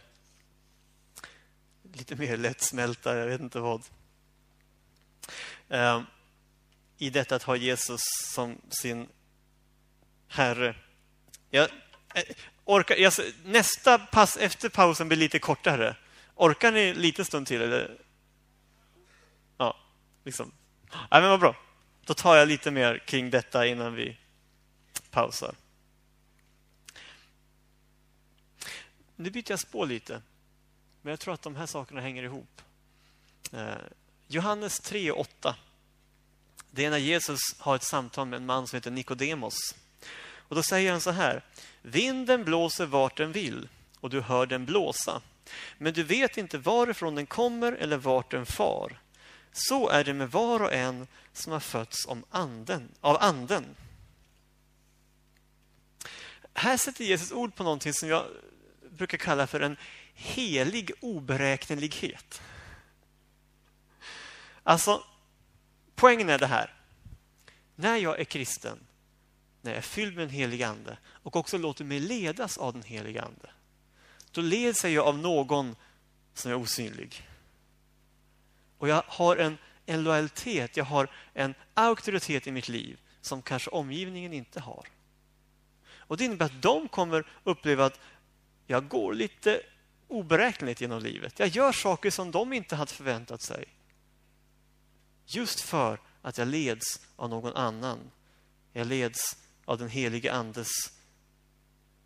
lite mer lättsmälta, jag vet inte vad. Eh, I detta att ha Jesus som sin Herre. Jag, eh, orkar, jag, nästa pass efter pausen blir lite kortare. Orkar ni lite stund till? Eller? Ja, liksom. Ja, men vad bra. Då tar jag lite mer kring detta innan vi pausar. Nu byter jag spår lite. Men jag tror att de här sakerna hänger ihop. Eh, Johannes 3 och 8. Det är när Jesus har ett samtal med en man som heter Nikodemos. Och Då säger han så här. Vinden blåser vart den vill och du hör den blåsa. Men du vet inte varifrån den kommer eller vart den far. Så är det med var och en som har fötts om anden, av anden. Här sätter Jesus ord på någonting som jag brukar kalla för en helig oberäknelighet. Alltså, poängen är det här. När jag är kristen, när jag är fylld med den helige ande och också låter mig ledas av den helige ande, då leds jag av någon som är osynlig. Och jag har en, en lojalitet, jag har en auktoritet i mitt liv som kanske omgivningen inte har. Och Det innebär att de kommer uppleva att jag går lite oberäkneligt genom livet. Jag gör saker som de inte hade förväntat sig. Just för att jag leds av någon annan. Jag leds av den helige Andes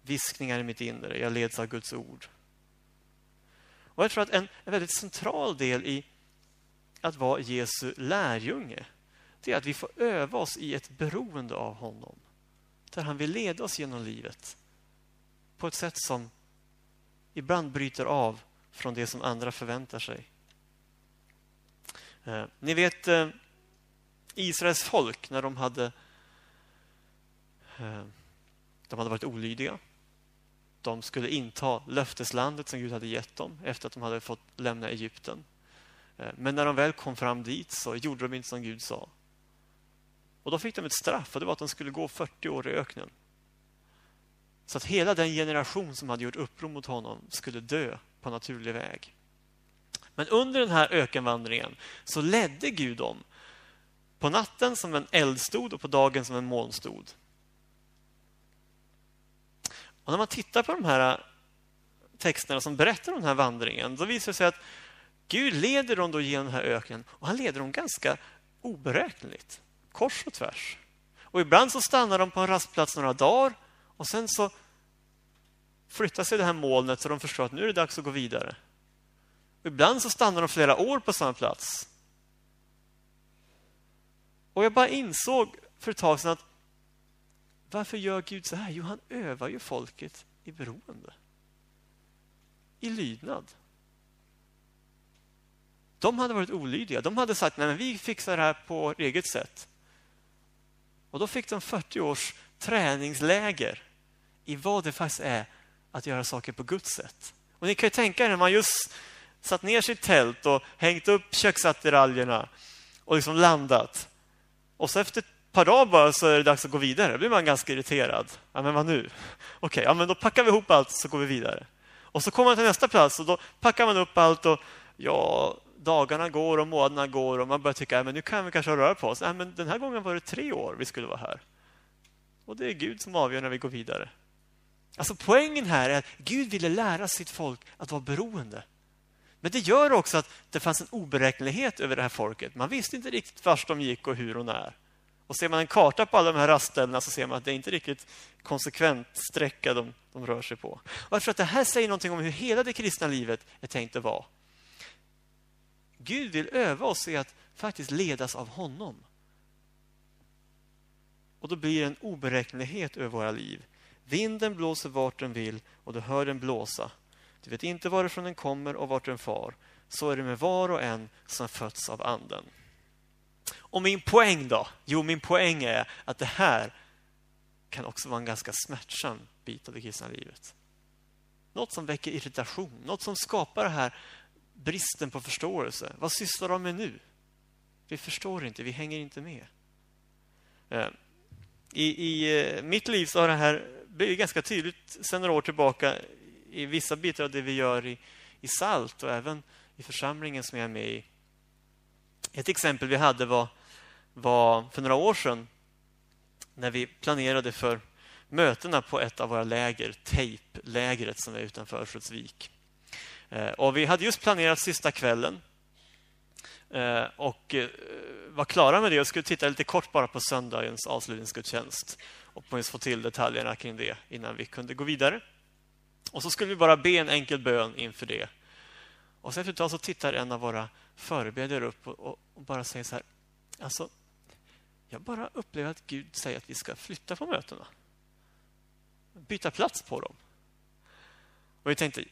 viskningar i mitt inre. Jag leds av Guds ord. Och Jag tror att en, en väldigt central del i att vara Jesu lärjunge det är att vi får öva oss i ett beroende av honom. Där han vill leda oss genom livet på ett sätt som ibland bryter av från det som andra förväntar sig. Eh, ni vet eh, Israels folk när de hade eh, de hade varit olydiga. De skulle inta löfteslandet som Gud hade gett dem efter att de hade fått lämna Egypten. Men när de väl kom fram dit så gjorde de inte som Gud sa. Och då fick de ett straff och det var att de skulle gå 40 år i öknen. Så att hela den generation som hade gjort uppror mot honom skulle dö på naturlig väg. Men under den här ökenvandringen så ledde Gud dem på natten som en eldstod och på dagen som en molnstod. Och när man tittar på de här texterna som berättar om den här vandringen, då visar det sig att Gud leder dem då genom den här öknen och han leder dem ganska oberäkneligt, kors och tvärs. Och ibland så stannar de på en rastplats några dagar och sen så flyttar sig det här molnet så de förstår att nu är det dags att gå vidare. Ibland så stannar de flera år på samma plats. Och jag bara insåg för ett tag sedan att varför gör Gud så här? Jo, han övar ju folket i beroende. I lydnad. De hade varit olydiga. De hade sagt att vi fixar det här på eget sätt. Och då fick de 40 års träningsläger i vad det faktiskt är att göra saker på Guds sätt. Och ni kan ju tänka er när man just satt ner sitt tält och hängt upp köksattiraljerna och liksom landat. Och så efter ett par dagar bara så är det dags att gå vidare. Då blir man ganska irriterad. Ja, men vad nu? Okej, ja, men då packar vi ihop allt så går vi vidare. Och så kommer man till nästa plats och då packar man upp allt och ja, dagarna går och månaderna går och man börjar tycka att nu kan vi kanske röra på oss. Nej, men den här gången var det tre år vi skulle vara här. Och det är Gud som avgör när vi går vidare. Alltså Poängen här är att Gud ville lära sitt folk att vara beroende. Men det gör också att det fanns en oberäknelighet över det här folket. Man visste inte riktigt vart de gick och hur och när. Och ser man en karta på alla de här rastställena så ser man att det är inte riktigt konsekvent sträcka de, de rör sig på. Och jag tror att det här säger någonting om hur hela det kristna livet är tänkt att vara. Gud vill öva oss i att faktiskt ledas av honom. Och då blir det en oberäknelighet över våra liv. Vinden blåser vart den vill och du hör den blåsa. Du vet inte varifrån den kommer och vart den far. Så är det med var och en som fötts av anden. Och min poäng då? Jo, min poäng är att det här kan också vara en ganska smärtsam bit av det kristna livet. Något som väcker irritation, något som skapar den här bristen på förståelse. Vad sysslar de med nu? Vi förstår inte, vi hänger inte med. Eh, I, i eh, mitt liv så har det här blivit ganska tydligt sedan några år tillbaka i vissa bitar av det vi gör i, i SALT och även i församlingen som jag är med i. Ett exempel vi hade var, var för några år sedan när vi planerade för mötena på ett av våra läger, Tape-lägret som är utanför Örnsköldsvik. Eh, och vi hade just planerat sista kvällen eh, och eh, var klara med det och skulle titta lite kort bara på söndagens avslutningsgudstjänst och få till detaljerna kring det innan vi kunde gå vidare. Och så skulle vi bara be en enkel bön inför det. Och sen efter ett tag så tittar en av våra förebedjare upp och, och, och, bara säger så här. Alltså, jag bara upplever att Gud säger att vi ska flytta på mötena. Byta plats på dem. Och vi tänkte,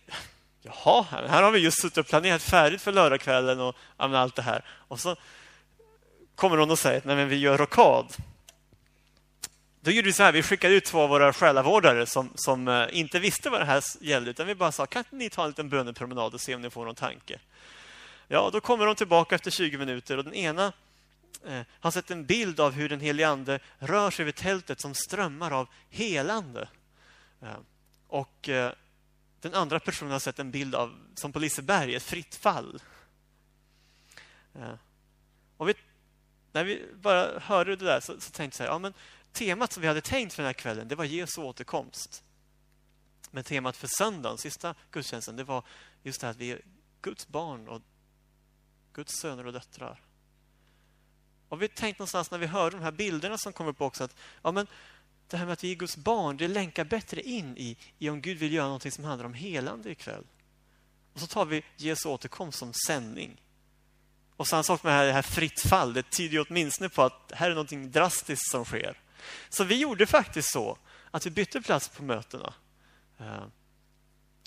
jaha, här har vi just suttit och planerat färdigt för lördagskvällen och allt det här. Och så kommer hon och säger att vi gör rockad. Då gjorde vi så här, vi skickade ut två av våra själavårdare som, som eh, inte visste vad det här gällde, utan vi bara sa, kan inte ni ta en liten bönepromenad och se om ni får någon tanke? Ja, då kommer de tillbaka efter 20 minuter och den ena eh, har sett en bild av hur den helige Ande rör sig över tältet som strömmar av helande. Eh, och eh, den andra personen har sett en bild av, som på Liseberg, ett fritt fall. Eh, och vi, när vi bara hörde det där så, så tänkte jag så här, ja men temat som vi hade tänkt för den här kvällen, det var Jesu återkomst. Men temat för söndagen, sista gudstjänsten, det var just det här att vi är Guds barn och Guds söner och döttrar. Och vi tänkte någonstans när vi hörde de här bilderna som kom upp också att ja, men det här med att vi är Guds barn, det länkar bättre in i, i om Gud vill göra någonting som handlar om helande ikväll. Och så tar vi Jesu återkomst som sändning. Och samma sak med det här fritt fall, det tyder åtminstone på att här är någonting drastiskt som sker. Så vi gjorde faktiskt så att vi bytte plats på mötena. Eh,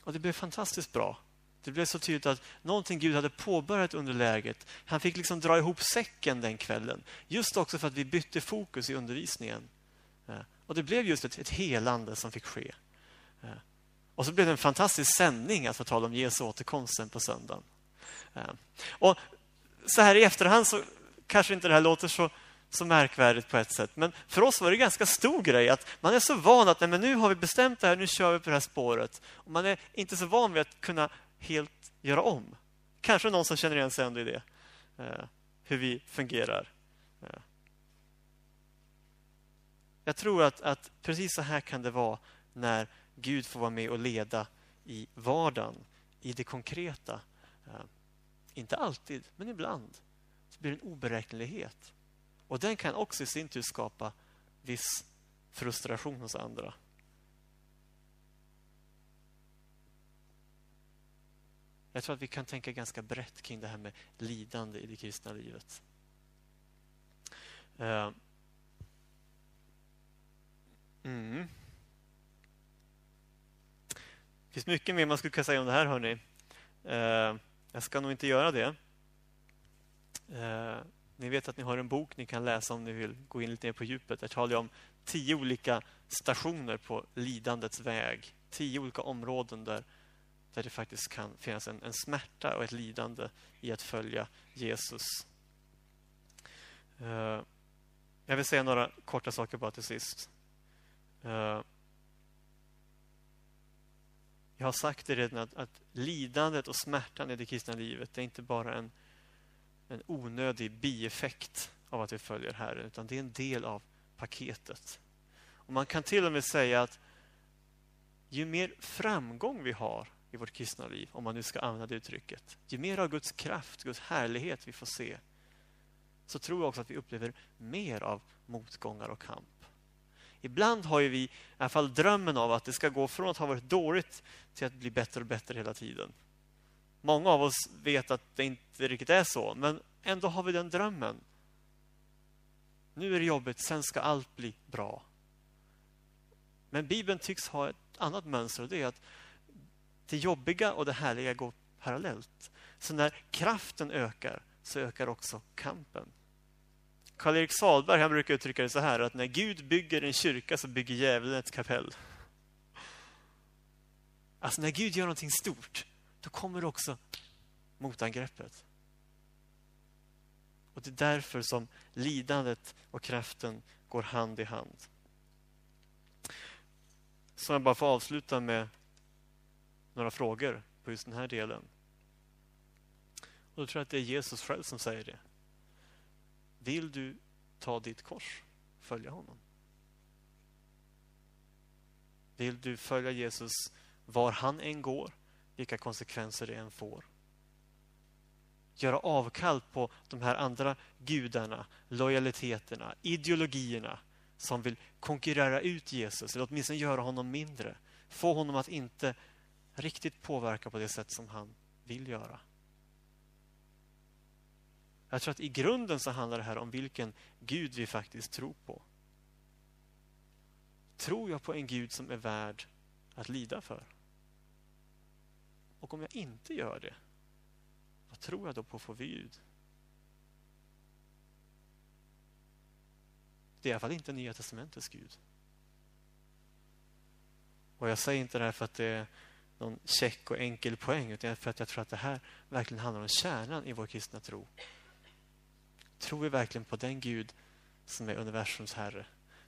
och det blev fantastiskt bra. Det blev så tydligt att någonting Gud hade påbörjat under läget, han fick liksom dra ihop säcken den kvällen. Just också för att vi bytte fokus i undervisningen. Eh, och det blev just ett, ett helande som fick ske. Eh, och så blev det en fantastisk sändning alltså, att få tala om Jesu återkomsten på söndagen. Och så här i efterhand så kanske inte det här låter så så märkvärdigt på ett sätt. Men för oss var det en ganska stor grej att man är så van att nej, men nu har vi bestämt det här, nu kör vi på det här spåret. Och man är inte så van vid att kunna helt göra om. Kanske någon som känner igen sig ändå i det. Eh, hur vi fungerar. Eh. Jag tror att, att precis så här kan det vara när Gud får vara med och leda i vardagen, i det konkreta. Eh, inte alltid, men ibland så blir det en oberäknelighet. Och den kan också i sin tur skapa viss frustration hos andra. Jag tror att vi kan tänka ganska brett kring det här med lidande i det kristna livet. Eh, mm. Det finns mycket mer man skulle kunna säga om det här, hörni. Eh, jag ska nog inte göra det. Eh, ni vet att ni har en bok ni kan läsa om ni vill gå in lite mer på djupet. Där talar jag om tio olika stationer på lidandets väg. Tio olika områden där, där det faktiskt kan finnas en, en smärta och ett lidande i att följa Jesus. Uh, jag vill säga några korta saker bara till sist. Uh, jag har sagt det redan att, att, lidandet och smärtan i det kristna livet det är inte bara en, en onödig bieffekt av att vi följer Herren, utan det är en del av paketet. Och Man kan till och med säga att ju mer framgång vi har i vårt kristna liv, om man nu ska använda det uttrycket, ju mer av Guds kraft, Guds härlighet vi får se, så tror jag också att vi upplever mer av motgångar och kamp. Ibland har vi i alla fall drömmen av att det ska gå från att ha varit dåligt till att bli bättre och bättre hela tiden. Många av oss vet att det inte riktigt är så, men ändå har vi den drömmen. Nu är det jobbigt, sen ska allt bli bra. Men Bibeln tycks ha ett annat mönster och det är att det jobbiga och det härliga går parallellt. Så när kraften ökar så ökar också kampen. Karl-Erik Salberg han brukar uttrycka det så här att när Gud bygger en kyrka så bygger djävulen ett kapell. Alltså när Gud gör någonting stort då kommer också motangreppet. Och Det är därför som lidandet och kraften går hand i hand. Så jag bara får avsluta med några frågor på just den här delen. Och Då tror jag att det är Jesus själv som säger det. Vill du ta ditt kors, och följa honom? Vill du följa Jesus var han än går, vilka konsekvenser det än får? Göra avkall på de här andra gudarna, lojaliteterna, ideologierna som vill konkurrera ut Jesus, eller åtminstone göra honom mindre. Få honom att inte riktigt påverka på det sätt som han vill göra. Jag tror att i grunden så handlar det här om vilken Gud vi faktiskt tror på. Tror jag på en Gud som är värd att lida för? Och om jag inte gör det, vad tror jag då på för Gud? Det är i alla fall inte Nya Testamentets Gud. Och jag säger inte det här för att det är någon check och enkel poäng, utan för att jag tror att det här verkligen handlar om kärnan i vår kristna tro. Tror vi verkligen på den Gud som är universums Herre?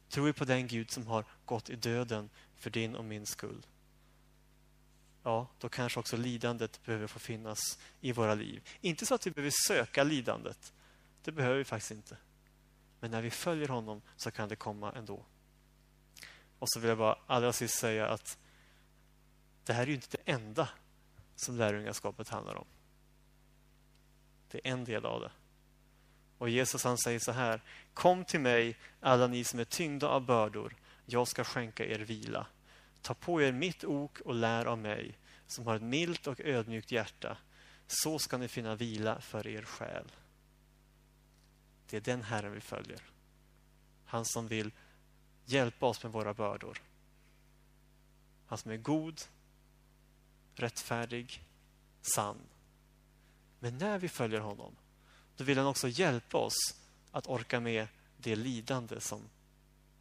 Tror vi på den Gud som har gått i döden för din och min skull? Ja, då kanske också lidandet behöver få finnas i våra liv. Inte så att vi behöver söka lidandet. Det behöver vi faktiskt inte. Men när vi följer honom så kan det komma ändå. Och så vill jag bara allra sist säga att det här är ju inte det enda som lärjungaskapet handlar om. Det är en del av det. Och Jesus han säger så här. Kom till mig, alla ni som är tyngda av bördor. Jag ska skänka er vila. Ta på er mitt ok och lär av mig, som har ett milt och ödmjukt hjärta. Så ska ni finna vila för er själ. Det är den Herren vi följer. Han som vill hjälpa oss med våra bördor. Han som är god, rättfärdig, sann. Men när vi följer honom då vill han också hjälpa oss att orka med det lidande som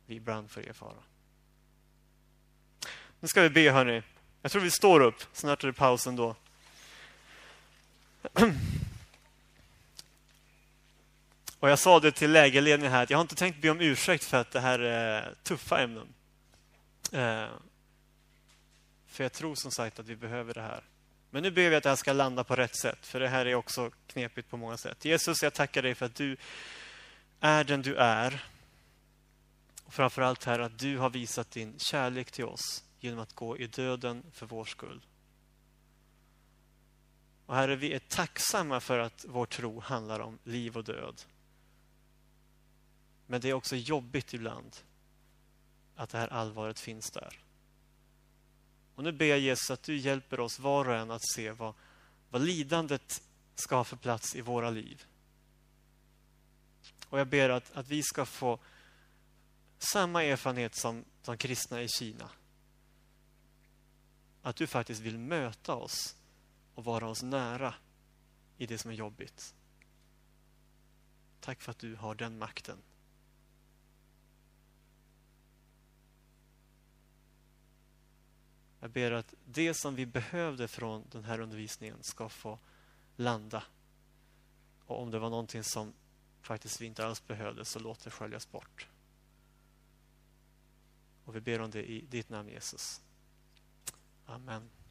vi ibland får erfara. Nu ska vi be, hörni. Jag tror vi står upp. Snart är det paus ändå. Och jag sa det till lägerledningen här att jag har inte tänkt be om ursäkt för att det här är tuffa ämnen. Eh, för jag tror som sagt att vi behöver det här. Men nu ber vi att det här ska landa på rätt sätt, för det här är också knepigt på många sätt. Jesus, jag tackar dig för att du är den du är. Och framförallt här att du har visat din kärlek till oss genom att gå i döden för vår skull. Och Herre, vi är tacksamma för att vår tro handlar om liv och död. Men det är också jobbigt ibland att det här allvaret finns där. Och nu ber jag Jesus att du hjälper oss var och en att se vad, vad lidandet ska ha för plats i våra liv. Och jag ber att, att vi ska få samma erfarenhet som de kristna i Kina. Att du faktiskt vill möta oss och vara oss nära i det som är jobbigt. Tack för att du har den makten. Jag ber att det som vi behövde från den här undervisningen ska få landa. Och om det var någonting som faktiskt vi inte alls behövde så låt det sköljas bort. Och vi ber om det i ditt namn Jesus. Amen.